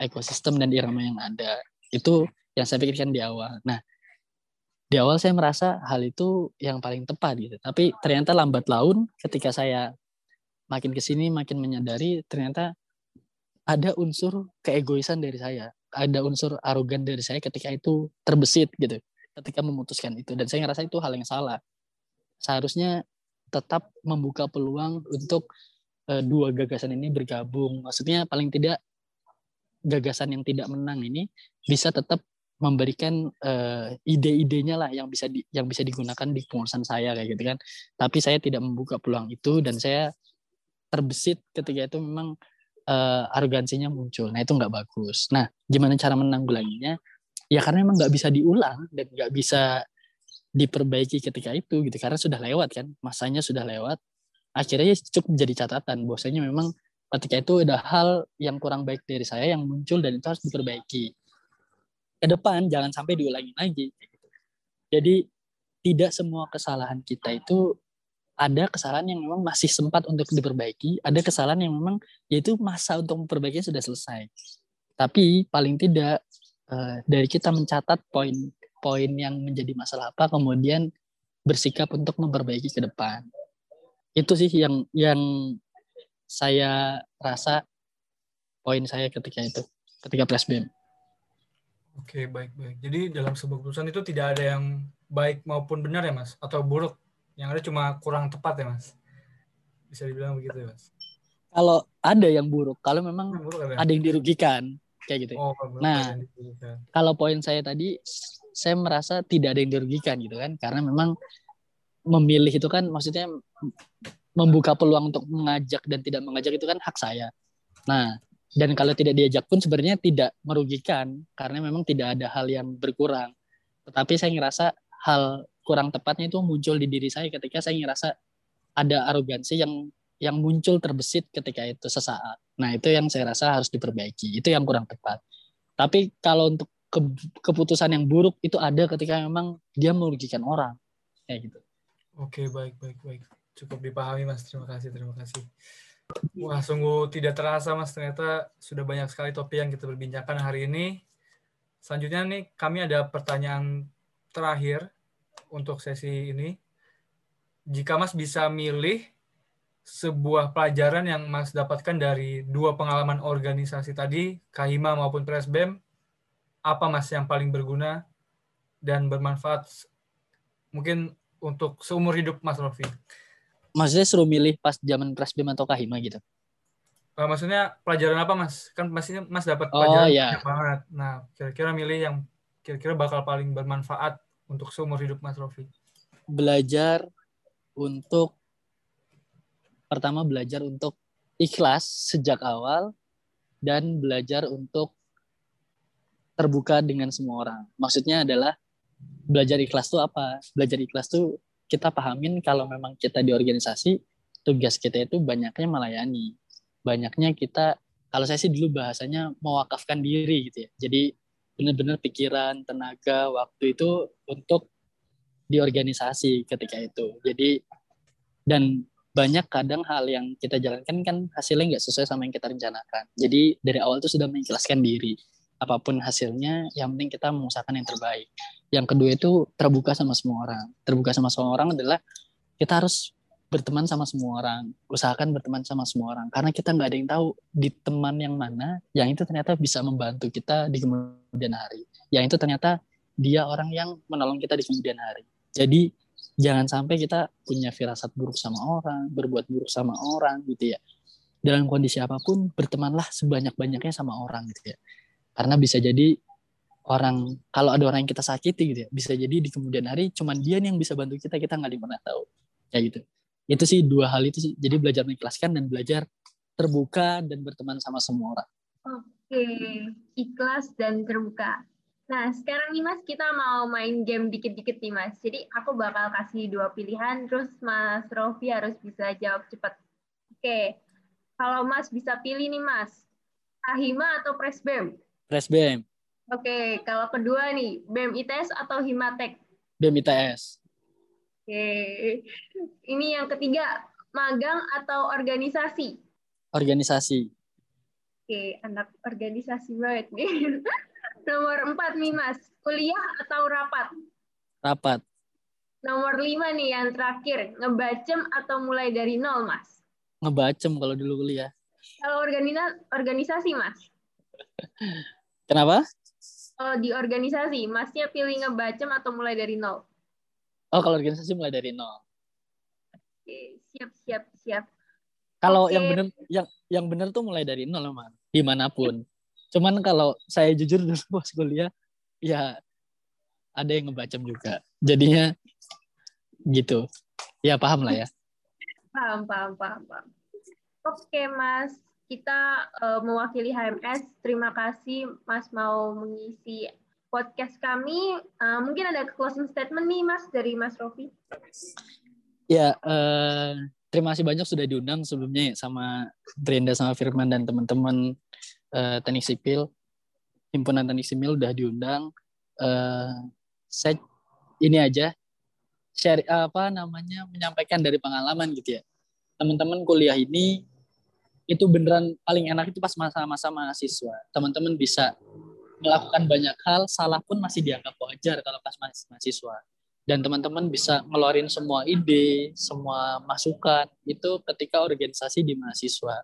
ekosistem dan irama yang ada. Itu yang saya pikirkan di awal. Nah, di awal saya merasa hal itu yang paling tepat gitu. Tapi ternyata lambat laun ketika saya makin ke sini makin menyadari ternyata ada unsur keegoisan dari saya. Ada unsur arogan dari saya ketika itu terbesit gitu. Ketika memutuskan itu dan saya ngerasa itu hal yang salah. Seharusnya tetap membuka peluang untuk uh, dua gagasan ini bergabung. Maksudnya paling tidak gagasan yang tidak menang ini bisa tetap memberikan uh, ide-idenya lah yang bisa di, yang bisa digunakan di pengurusan saya kayak gitu kan. Tapi saya tidak membuka peluang itu dan saya terbesit ketika itu memang uh, arogansinya muncul. Nah itu nggak bagus. Nah gimana cara menanggulanginya? Ya karena memang nggak bisa diulang dan nggak bisa diperbaiki ketika itu gitu karena sudah lewat kan masanya sudah lewat akhirnya ya cukup menjadi catatan bahwasanya memang ketika itu ada hal yang kurang baik dari saya yang muncul dan itu harus diperbaiki ke depan jangan sampai diulangi lagi jadi tidak semua kesalahan kita itu ada kesalahan yang memang masih sempat untuk diperbaiki, ada kesalahan yang memang yaitu masa untuk memperbaiki sudah selesai. Tapi paling tidak uh, dari kita mencatat poin poin yang menjadi masalah apa, kemudian bersikap untuk memperbaiki ke depan. Itu sih yang yang saya rasa poin saya ketika itu, ketika flashback. Oke, baik baik. Jadi dalam sebuah keputusan itu tidak ada yang baik maupun benar ya, Mas, atau buruk. Yang ada cuma kurang tepat ya, Mas. Bisa dibilang begitu ya, Mas. Kalau ada yang buruk, kalau memang buruk ada. ada yang dirugikan kayak gitu. Oh, nah, kalau poin saya tadi saya merasa tidak ada yang dirugikan gitu kan karena memang memilih itu kan maksudnya membuka peluang untuk mengajak dan tidak mengajak itu kan hak saya. Nah, dan kalau tidak diajak pun sebenarnya tidak merugikan karena memang tidak ada hal yang berkurang. Tetapi saya ngerasa hal kurang tepatnya itu muncul di diri saya ketika saya ngerasa ada arogansi yang yang muncul terbesit ketika itu sesaat. Nah, itu yang saya rasa harus diperbaiki. Itu yang kurang tepat. Tapi kalau untuk ke, keputusan yang buruk itu ada ketika memang dia merugikan orang kayak gitu. Oke baik baik baik cukup dipahami mas terima kasih terima kasih. Wah sungguh tidak terasa mas ternyata sudah banyak sekali topik yang kita berbincangkan hari ini. Selanjutnya nih kami ada pertanyaan terakhir untuk sesi ini. Jika mas bisa milih sebuah pelajaran yang mas dapatkan dari dua pengalaman organisasi tadi, Kahima maupun Presbem, apa mas yang paling berguna dan bermanfaat mungkin untuk seumur hidup Mas Rofi? Maksudnya suruh milih pas zaman Presbim atau Kahima gitu? Uh, maksudnya pelajaran apa Mas? Kan pastinya Mas dapat oh, pelajaran iya. banget. Nah, kira-kira milih yang kira-kira bakal paling bermanfaat untuk seumur hidup Mas Rofi? Belajar untuk pertama belajar untuk ikhlas sejak awal dan belajar untuk terbuka dengan semua orang. Maksudnya adalah belajar ikhlas itu apa? Belajar ikhlas itu kita pahamin kalau memang kita di organisasi, tugas kita itu banyaknya melayani. Banyaknya kita, kalau saya sih dulu bahasanya mewakafkan diri gitu ya. Jadi benar-benar pikiran, tenaga, waktu itu untuk di organisasi ketika itu. Jadi dan banyak kadang hal yang kita jalankan kan hasilnya nggak sesuai sama yang kita rencanakan. Jadi dari awal itu sudah mengikhlaskan diri apa pun hasilnya yang penting kita mengusahakan yang terbaik yang kedua itu terbuka sama semua orang terbuka sama semua orang adalah kita harus berteman sama semua orang usahakan berteman sama semua orang. Karena kita nggak ada yang tahu di teman yang mana yang itu ternyata bisa membantu kita di kemudian hari. Yang itu ternyata dia orang yang menolong kita di kemudian hari. Jadi jangan sampai kita punya firasat buruk sama orang berbuat buruk sama orang gitu ya. Dalam kondisi apa pun bertemanlah sebanyak-banyaknya sama orang gitu ya. Karena bisa jadi orang kalau ada orang yang kita sakiti gitu ya bisa jadi di kemudian hari cuman dia nih yang bisa bantu kita kita nggak pernah tahu. Kayak gitu itu sih dua hal itu sih jadi belajar mengikhlaskan dan belajar terbuka dan berteman sama semua orang oke ikhlas dan terbuka nah sekarang nih mas kita mau main game dikit-dikit nih mas jadi aku bakal kasih dua pilihan terus mas Rofi harus bisa jawab cepat oke kalau mas bisa pilih nih mas Ahima atau Presbem Pres BM. Oke, kalau kedua nih, BEM ITS atau Himatek? BEM ITS. Oke. Ini yang ketiga, magang atau organisasi? Organisasi. Oke, anak organisasi banget nih. Nomor empat nih, Mas. Kuliah atau rapat? Rapat. Nomor lima nih, yang terakhir. Ngebacem atau mulai dari nol, Mas? Ngebacem kalau dulu kuliah. Kalau organisasi, Mas? Kenapa? Oh, di organisasi, masnya pilih ngebacem atau mulai dari nol? Oh, kalau organisasi mulai dari nol. Oke, siap siap siap. Kalau Oke. yang bener yang yang bener tuh mulai dari nol man, di mana pun. Cuman kalau saya jujur dulu pas kuliah, ya ada yang ngebacem juga. Jadinya gitu. Ya paham lah ya. Paham, paham, paham, paham. Oke, Mas. Kita eh, mewakili HMS. Terima kasih, Mas, mau mengisi podcast kami. Eh, mungkin ada closing statement nih, Mas, dari Mas Rofi. Ya, eh, terima kasih banyak sudah diundang sebelumnya ya sama Brenda sama Firman dan teman-teman eh, teknik sipil, himpunan teknik sipil udah diundang. Eh, saya ini aja share apa namanya menyampaikan dari pengalaman gitu ya. Teman-teman kuliah ini itu beneran paling enak itu pas masa-masa mahasiswa. Teman-teman bisa melakukan banyak hal, salah pun masih dianggap wajar kalau pas mahasiswa dan teman-teman bisa ngeluarin semua ide, semua masukan itu ketika organisasi di mahasiswa.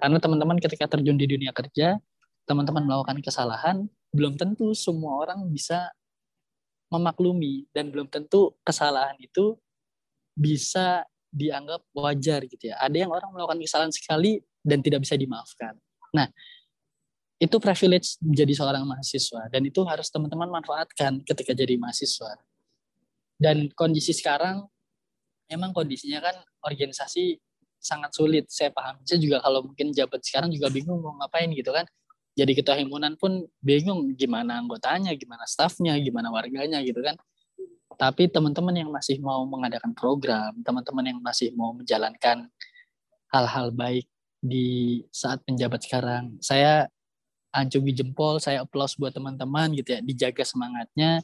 Karena teman-teman ketika terjun di dunia kerja, teman-teman melakukan kesalahan, belum tentu semua orang bisa memaklumi dan belum tentu kesalahan itu bisa dianggap wajar gitu ya. Ada yang orang melakukan kesalahan sekali dan tidak bisa dimaafkan. Nah, itu privilege menjadi seorang mahasiswa dan itu harus teman-teman manfaatkan ketika jadi mahasiswa. Dan kondisi sekarang emang kondisinya kan organisasi sangat sulit. Saya paham. Saya juga kalau mungkin jabat sekarang juga bingung mau ngapain gitu kan. Jadi ketua himpunan pun bingung gimana anggotanya gimana stafnya gimana warganya gitu kan. Tapi teman-teman yang masih mau mengadakan program teman-teman yang masih mau menjalankan hal-hal baik di saat penjabat sekarang saya ancungi jempol saya applause buat teman-teman gitu ya dijaga semangatnya.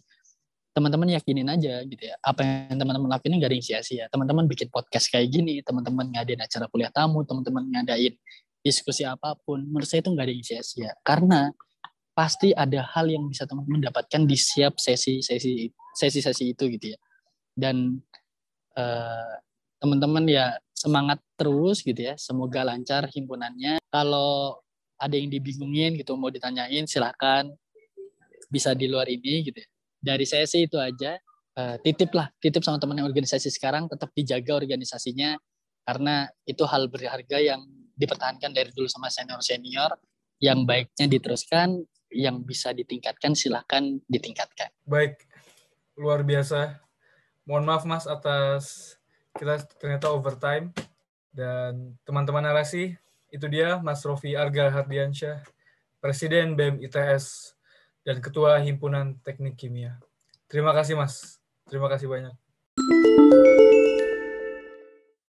Teman-teman yakinin aja gitu ya apa yang teman-teman lakuin nggak ada yang sia-sia. Teman-teman bikin podcast kayak gini teman-teman ngadain acara kuliah tamu teman-teman ngadain diskusi apa pun menurut saya itu nggak ada yang sia-sia. Karena pasti ada hal yang bisa teman-teman dapatkan di siap sesi-sesi sesi-sesi itu gitu ya. Dan eh, teman-teman ya semangat terus gitu ya semoga lancar himpunannya. Kalau ada yang dibingungin gitu mau ditanyain silahkan bisa di luar ini gitu ya dari saya sih itu aja. Uh, titip lah, titip sama teman yang organisasi sekarang tetap dijaga organisasinya karena itu hal berharga yang dipertahankan dari dulu sama senior-senior yang baiknya diteruskan, yang bisa ditingkatkan silahkan ditingkatkan. Baik, luar biasa. Mohon maaf Mas atas kita ternyata overtime dan teman-teman narasi itu dia Mas Rofi Arga Hardiansyah, Presiden BEM ITS dan Ketua Himpunan Teknik Kimia. Terima kasih, Mas. Terima kasih banyak.